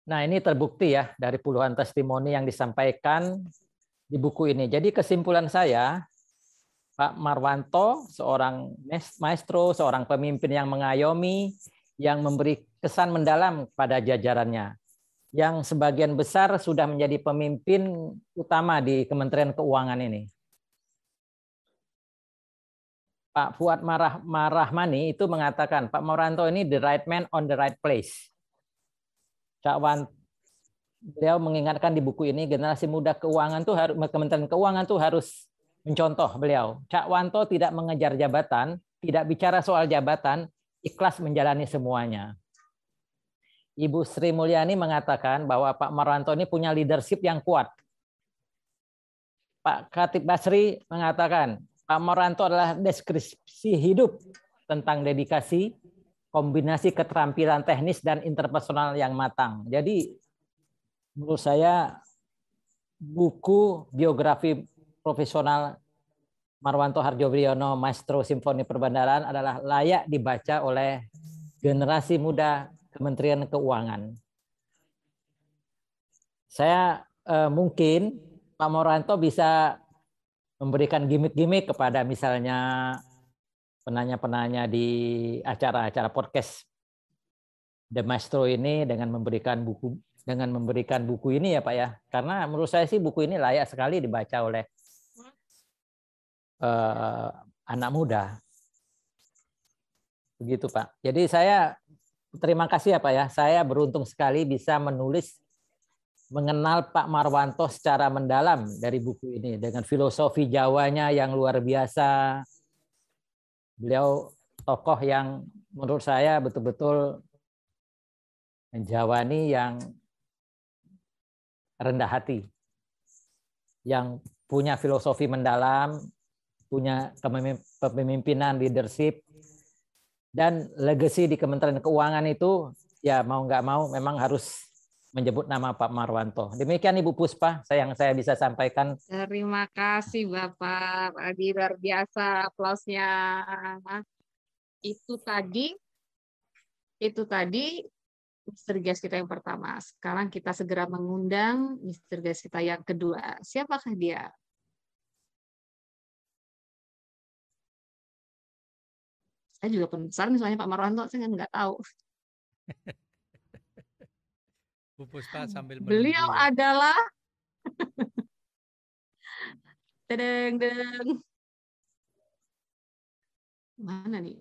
Nah, ini terbukti ya dari puluhan testimoni yang disampaikan di buku ini. Jadi kesimpulan saya, Pak Marwanto seorang maestro, seorang pemimpin yang mengayomi, yang memberi kesan mendalam pada jajarannya yang sebagian besar sudah menjadi pemimpin utama di Kementerian Keuangan ini. Pak Fuad Marah, Marahmani itu mengatakan Pak Moranto ini the right man on the right place. Cak Wan beliau mengingatkan di buku ini generasi muda keuangan tuh harus Kementerian Keuangan tuh harus mencontoh beliau. Cak Wanto tidak mengejar jabatan, tidak bicara soal jabatan, ikhlas menjalani semuanya. Ibu Sri Mulyani mengatakan bahwa Pak Marwanto ini punya leadership yang kuat. Pak Khatib Basri mengatakan Pak Marwanto adalah deskripsi hidup tentang dedikasi, kombinasi keterampilan teknis dan interpersonal yang matang. Jadi menurut saya buku biografi profesional Marwanto Harjo Briono, Maestro Simfoni Perbandaran adalah layak dibaca oleh generasi muda Kementerian Keuangan. Saya eh, mungkin Pak Moranto bisa memberikan gimmick-gimmick kepada misalnya penanya-penanya di acara-acara podcast The Maestro ini dengan memberikan buku dengan memberikan buku ini ya Pak ya. Karena menurut saya sih buku ini layak sekali dibaca oleh uh, anak muda. Begitu Pak. Jadi saya terima kasih ya Pak ya. Saya beruntung sekali bisa menulis mengenal Pak Marwanto secara mendalam dari buku ini dengan filosofi Jawanya yang luar biasa. Beliau tokoh yang menurut saya betul-betul menjawani yang rendah hati. Yang punya filosofi mendalam, punya kepemimpinan leadership dan legacy di Kementerian Keuangan itu ya mau nggak mau memang harus menyebut nama Pak Marwanto. Demikian Ibu Puspa, saya yang saya bisa sampaikan. Terima kasih Bapak Adi luar biasa aplausnya. Itu tadi itu tadi Mr. Guest kita yang pertama. Sekarang kita segera mengundang Mr. Guest kita yang kedua. Siapakah dia? Saya juga penasaran misalnya Pak Marwanto saya nggak tahu. Bu Puspa sambil Beliau ya. adalah Tedeng, deng. Mana nih?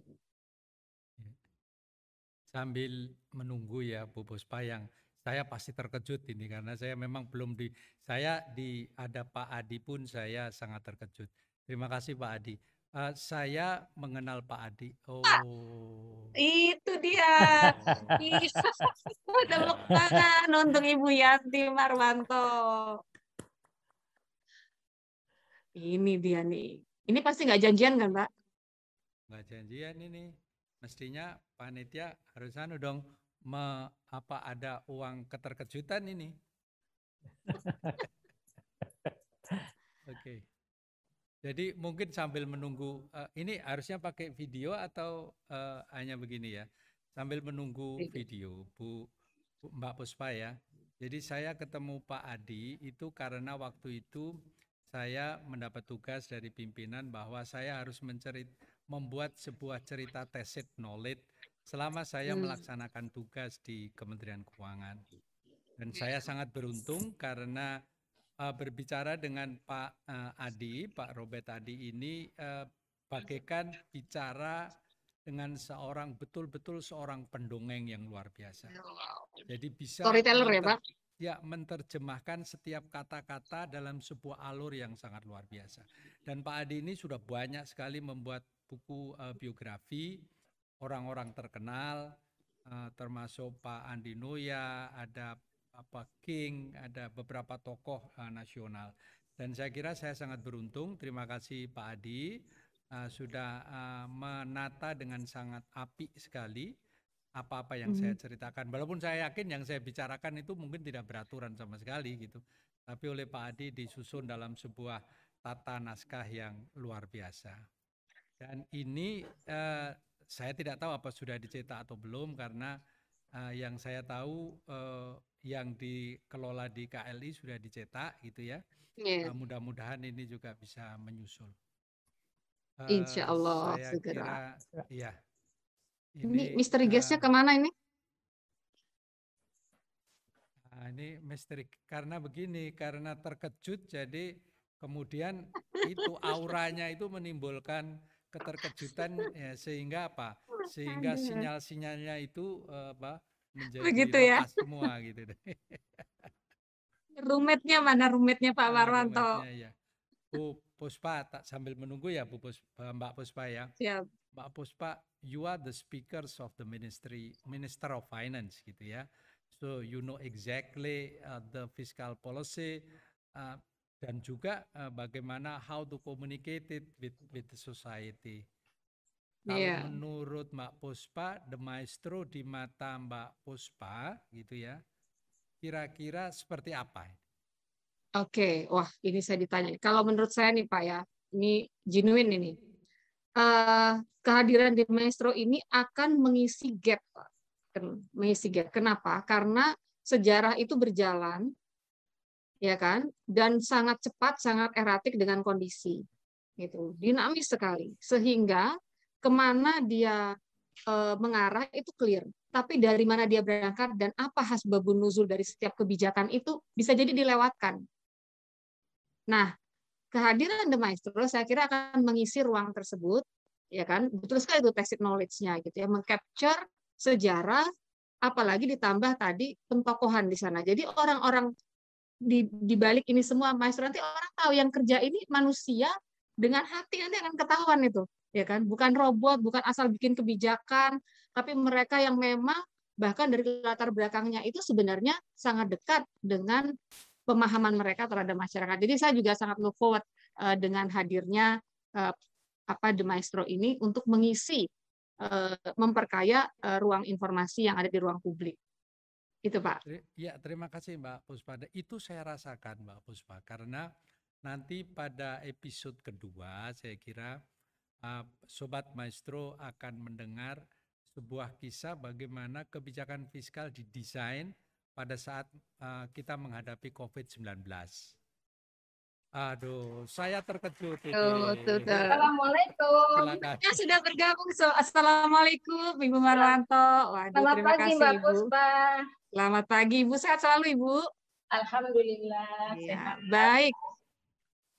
Sambil menunggu ya Bu Puspa yang saya pasti terkejut ini karena saya memang belum di saya di ada Pak Adi pun saya sangat terkejut. Terima kasih Pak Adi. Uh, saya mengenal Pak Adi. Oh. Itu dia. Tepuk tangan untuk Ibu Yanti Marwanto. Ini dia nih. Ini pasti nggak janjian kan, Pak? Nggak janjian ini. Mestinya panitia harus anu dong, me, apa ada uang keterkejutan ini. Oke. Okay. Jadi mungkin sambil menunggu uh, ini harusnya pakai video atau uh, hanya begini ya. Sambil menunggu video, Bu, Bu Mbak Puspa ya. Jadi saya ketemu Pak Adi itu karena waktu itu saya mendapat tugas dari pimpinan bahwa saya harus mencerit membuat sebuah cerita tesit knowledge selama saya hmm. melaksanakan tugas di Kementerian Keuangan. Dan saya sangat beruntung karena uh, berbicara dengan Pak uh, Adi, Pak Robert Adi ini uh, bagaikan bicara dengan seorang betul-betul seorang pendongeng yang luar biasa. Jadi bisa storyteller ya, Pak. Ya, menerjemahkan setiap kata-kata dalam sebuah alur yang sangat luar biasa. Dan Pak Adi ini sudah banyak sekali membuat buku uh, biografi orang-orang terkenal, uh, termasuk Pak Andi Noya, ada apa King, ada beberapa tokoh uh, nasional. Dan saya kira saya sangat beruntung. Terima kasih Pak Adi uh, sudah uh, menata dengan sangat apik sekali apa-apa yang mm -hmm. saya ceritakan. Walaupun saya yakin yang saya bicarakan itu mungkin tidak beraturan sama sekali gitu. Tapi oleh Pak Adi disusun dalam sebuah tata naskah yang luar biasa. Dan ini uh, saya tidak tahu apa sudah dicetak atau belum karena uh, yang saya tahu uh, yang dikelola di KLI sudah dicetak gitu ya. Yeah. Uh, mudah-mudahan ini juga bisa menyusul. Uh, Insya Allah saya segera. Kira, ya. Ini, ini misteri uh, ke mana ini? Nah, ini misteri karena begini, karena terkejut jadi kemudian itu auranya itu menimbulkan keterkejutan ya, sehingga apa? Sehingga sinyal-sinyalnya itu uh, apa? Menjadi Begitu ya? semua gitu deh. Rumetnya mana rumetnya Pak nah, Marwanto? ya. Bu Puspa tak sambil menunggu ya Bu Puspa, Mbak Puspa ya. Siap. Mbak Puspa, you are the speakers of the ministry, Minister of Finance gitu ya. So you know exactly uh, the fiscal policy uh, dan juga uh, bagaimana how to communicate it with with the society. Kalau yeah. menurut Mbak Puspa, The Maestro di mata Mbak Puspa gitu ya, kira-kira seperti apa? Oke, wah ini saya ditanya. Kalau menurut saya nih Pak ya, ini genuine ini. Uh, kehadiran The Maestro ini akan mengisi gap, Pak. Mengisi gap. Kenapa? Karena sejarah itu berjalan, ya kan, dan sangat cepat, sangat eratik dengan kondisi, gitu, dinamis sekali, sehingga ke mana dia e, mengarah itu clear. Tapi dari mana dia berangkat dan apa hasbabun nuzul dari setiap kebijakan itu bisa jadi dilewatkan. Nah, kehadiran The Maestro saya kira akan mengisi ruang tersebut, ya kan? Betul sekali itu tacit knowledge-nya gitu ya, mengcapture sejarah apalagi ditambah tadi pentokohan di sana. Jadi orang-orang di, di balik ini semua maestro nanti orang tahu yang kerja ini manusia dengan hati nanti akan ketahuan itu ya kan bukan robot bukan asal bikin kebijakan tapi mereka yang memang bahkan dari latar belakangnya itu sebenarnya sangat dekat dengan pemahaman mereka terhadap masyarakat jadi saya juga sangat look forward uh, dengan hadirnya uh, apa The Maestro ini untuk mengisi uh, memperkaya ruang informasi yang ada di ruang publik itu Pak. Ya terima kasih Mbak Puspa. Itu saya rasakan Mbak Puspa karena nanti pada episode kedua saya kira uh, Sobat Maestro akan mendengar sebuah kisah bagaimana kebijakan fiskal didesain pada saat uh, kita menghadapi COVID-19. Aduh, saya terkejut. Tuh, tuh, tuh. Assalamualaikum. Ya sudah bergabung. So, Assalamualaikum, Ibu Marwanto. Waduh, Selamat terima pagi, kasih, Mbak Ibu. Puspa. Selamat pagi, Ibu. Sehat selalu, Ibu. Alhamdulillah. Ya, baik.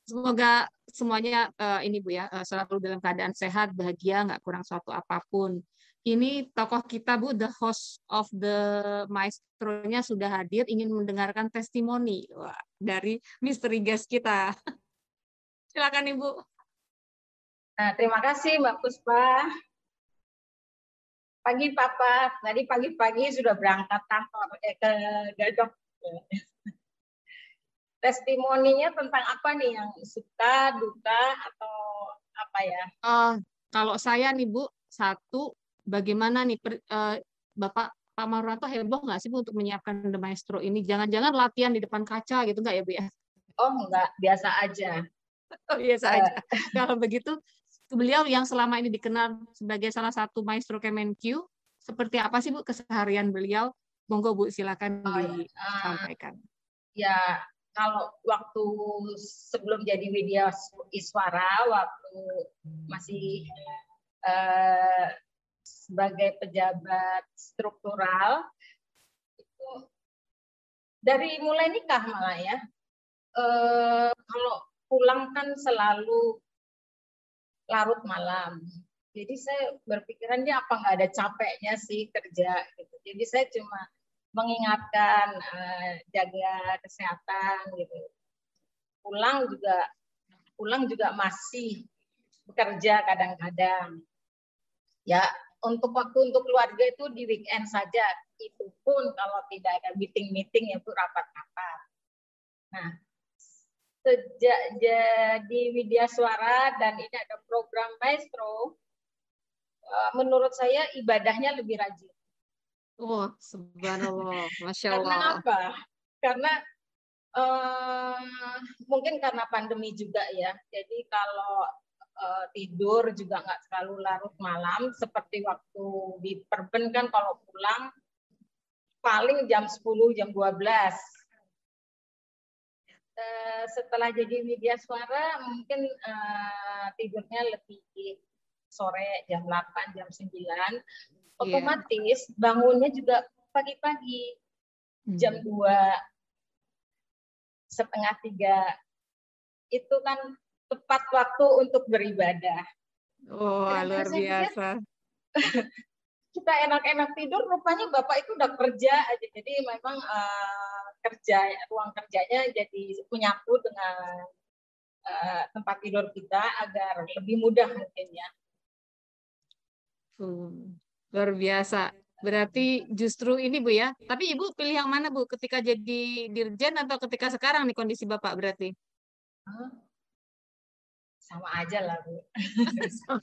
Semoga semuanya uh, ini Bu ya uh, selalu dalam keadaan sehat, bahagia, nggak kurang suatu apa pun. Ini tokoh kita Bu, the host of the maestro-nya sudah hadir, ingin mendengarkan testimoni Wah, dari misteri guest kita. Silakan Ibu. Nah, terima kasih Mbak Puspa. Pagi Papa, tadi pagi-pagi sudah berangkat kantor eh, ke Gadok testimoninya tentang apa nih yang suka, duka atau apa ya? Uh, kalau saya nih Bu, satu bagaimana nih per, uh, Bapak Pak Marwanto heboh nggak sih Bu untuk menyiapkan The Maestro ini? Jangan-jangan latihan di depan kaca gitu nggak ya Bu ya? Oh enggak, biasa aja. Biasa aja. Kalau begitu, beliau yang selama ini dikenal sebagai salah satu maestro Kemenq, seperti apa sih Bu keseharian beliau? Monggo Bu silakan oh, iya. disampaikan. Ya, kalau waktu sebelum jadi media Iswara, waktu masih eh, sebagai pejabat struktural, itu dari mulai nikah malah ya, eh, kalau pulang kan selalu larut malam. Jadi saya berpikiran dia apa nggak ada capeknya sih kerja gitu. Jadi saya cuma mengingatkan uh, jaga kesehatan gitu. Pulang juga pulang juga masih bekerja kadang-kadang. Ya untuk waktu untuk keluarga itu di weekend saja. Itu pun kalau tidak ada meeting-meeting itu rapat-rapat. Nah, sejak jadi media suara dan ini ada program maestro, eh, menurut saya ibadahnya lebih rajin. Oh, subhanallah, masya Allah. Karena apa? Karena uh, mungkin karena pandemi juga ya. Jadi kalau uh, tidur juga nggak selalu larut malam, seperti waktu di Perben kan kalau pulang paling jam 10, jam 12 Eh, setelah jadi media suara mungkin uh, tidurnya lebih sore jam 8 jam 9 iya. Otomatis yeah. bangunnya juga pagi-pagi hmm. jam 2 setengah tiga itu kan tepat waktu untuk beribadah. Oh, luar biasa. kita enak-enak tidur, rupanya Bapak itu udah kerja aja. Jadi memang uh, kerja ruang kerjanya jadi menyatu dengan uh, tempat tidur kita agar lebih mudah mungkin ya. Hmm, luar biasa. Berarti justru ini Bu ya. Tapi Ibu pilih yang mana Bu? Ketika jadi dirjen atau ketika sekarang nih kondisi Bapak berarti? Sama aja lah Bu.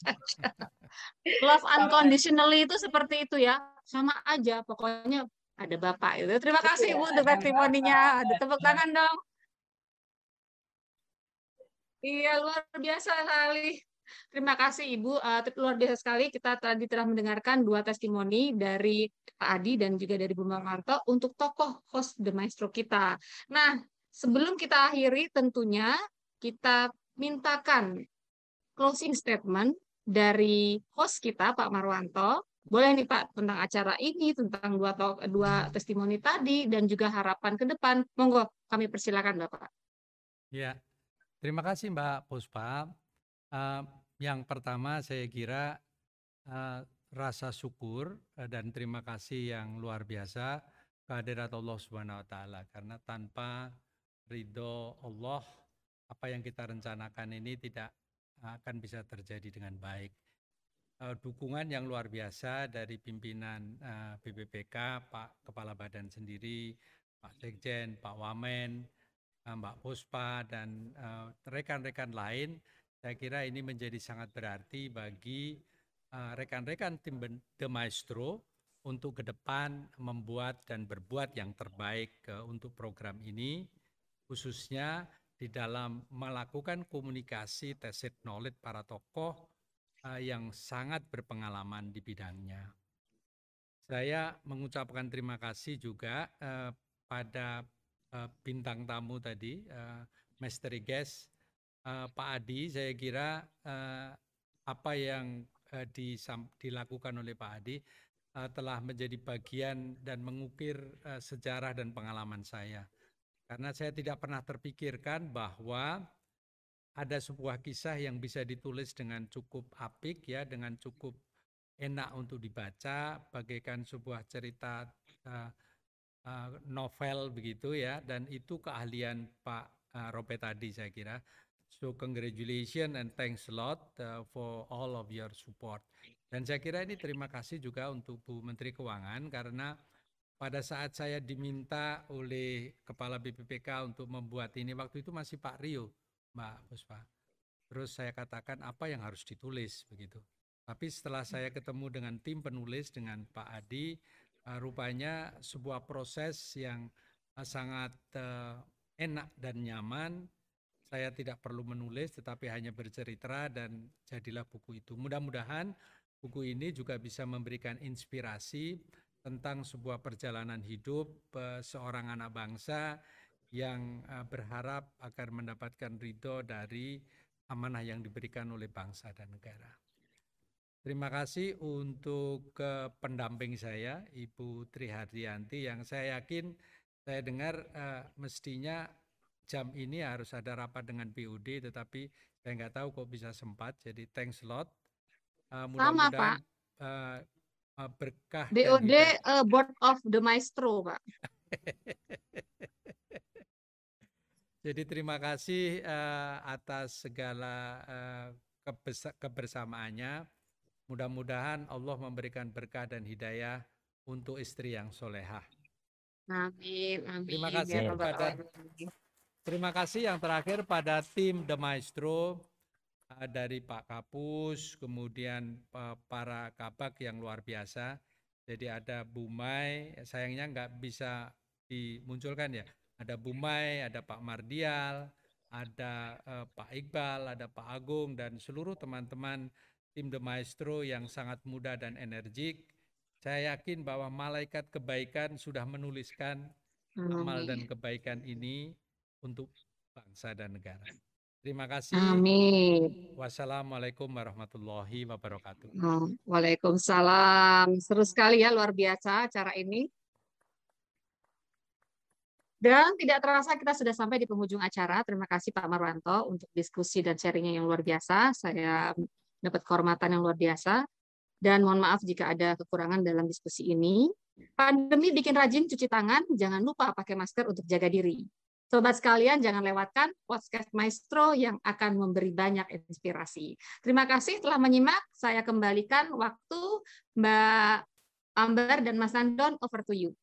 Aja. Love unconditionally itu seperti itu ya. Sama aja. Pokoknya ada Bapak itu. Terima kasih Ibu untuk testimoninya. Ada tepuk tangan dong. Iya, luar biasa sekali. Terima kasih Ibu, uh, luar biasa sekali. Kita tadi telah mendengarkan dua testimoni dari Pak Adi dan juga dari Bu Marto untuk tokoh host The Maestro kita. Nah, sebelum kita akhiri tentunya kita mintakan closing statement dari host kita Pak Marwanto boleh nih Pak tentang acara ini, tentang dua dua testimoni tadi dan juga harapan ke depan. Monggo kami persilakan Bapak. Ya, terima kasih Mbak Puspa. Uh, yang pertama saya kira uh, rasa syukur uh, dan terima kasih yang luar biasa kehadirat Allah Subhanahu wa taala karena tanpa ridho Allah apa yang kita rencanakan ini tidak akan bisa terjadi dengan baik uh, dukungan yang luar biasa dari pimpinan uh, BPPK, Pak Kepala Badan sendiri, Pak Sekjen, Pak Wamen, Mbak Puspa, dan rekan-rekan uh, lain. Saya kira ini menjadi sangat berarti bagi rekan-rekan uh, tim The Maestro untuk ke depan membuat dan berbuat yang terbaik uh, untuk program ini, khususnya di dalam melakukan komunikasi tesit knowledge para tokoh uh, yang sangat berpengalaman di bidangnya. Saya mengucapkan terima kasih juga uh, pada uh, bintang tamu tadi, uh, Mystery Guest, uh, Pak Adi. Saya kira uh, apa yang uh, dilakukan oleh Pak Adi uh, telah menjadi bagian dan mengukir uh, sejarah dan pengalaman saya. Karena saya tidak pernah terpikirkan bahwa ada sebuah kisah yang bisa ditulis dengan cukup apik ya, dengan cukup enak untuk dibaca, bagaikan sebuah cerita uh, uh, novel begitu ya, dan itu keahlian Pak uh, Rope tadi saya kira. So congratulations and thanks a lot uh, for all of your support. Dan saya kira ini terima kasih juga untuk Bu Menteri Keuangan karena pada saat saya diminta oleh Kepala BPPK untuk membuat ini waktu itu masih Pak Rio Mbak Puspa. Terus saya katakan apa yang harus ditulis begitu. Tapi setelah saya ketemu dengan tim penulis dengan Pak Adi, uh, rupanya sebuah proses yang uh, sangat uh, enak dan nyaman saya tidak perlu menulis tetapi hanya bercerita dan jadilah buku itu. Mudah-mudahan buku ini juga bisa memberikan inspirasi tentang sebuah perjalanan hidup eh, seorang anak bangsa yang eh, berharap agar mendapatkan ridho dari amanah yang diberikan oleh bangsa dan negara. Terima kasih untuk ke pendamping saya, Ibu Tri Hardianti, yang saya yakin saya dengar mestinya jam ini harus ada rapat dengan PUD, tetapi saya nggak tahu kok bisa sempat. Jadi thanks a lot. Uh, mudah-mudahan uh, uh, berkah. BOD uh, Board of the Maestro, Pak. Jadi terima kasih uh, atas segala uh, kebersamaannya. Mudah-mudahan Allah memberikan berkah dan hidayah untuk istri yang solehah. Amin, amin. Terima kasih ya, kepada Terima kasih yang terakhir pada tim The Maestro eh, dari Pak Kapus, kemudian eh, para kabak yang luar biasa. Jadi ada Bumai, sayangnya nggak bisa dimunculkan ya. Ada Bumai, ada Pak Mardial, ada uh, Pak Iqbal, ada Pak Agung dan seluruh teman-teman tim The Maestro yang sangat muda dan energik. Saya yakin bahwa malaikat kebaikan sudah menuliskan amal dan kebaikan ini untuk bangsa dan negara. Terima kasih. Amin. Wassalamualaikum warahmatullahi wabarakatuh. Oh, Waalaikumsalam. Seru sekali ya, luar biasa acara ini. Dan tidak terasa kita sudah sampai di penghujung acara. Terima kasih Pak Marwanto untuk diskusi dan sharingnya yang luar biasa. Saya dapat kehormatan yang luar biasa. Dan mohon maaf jika ada kekurangan dalam diskusi ini. Pandemi bikin rajin cuci tangan, jangan lupa pakai masker untuk jaga diri. Sobat sekalian, jangan lewatkan podcast Maestro yang akan memberi banyak inspirasi. Terima kasih telah menyimak. Saya kembalikan waktu Mbak Amber dan Mas Andon over to you.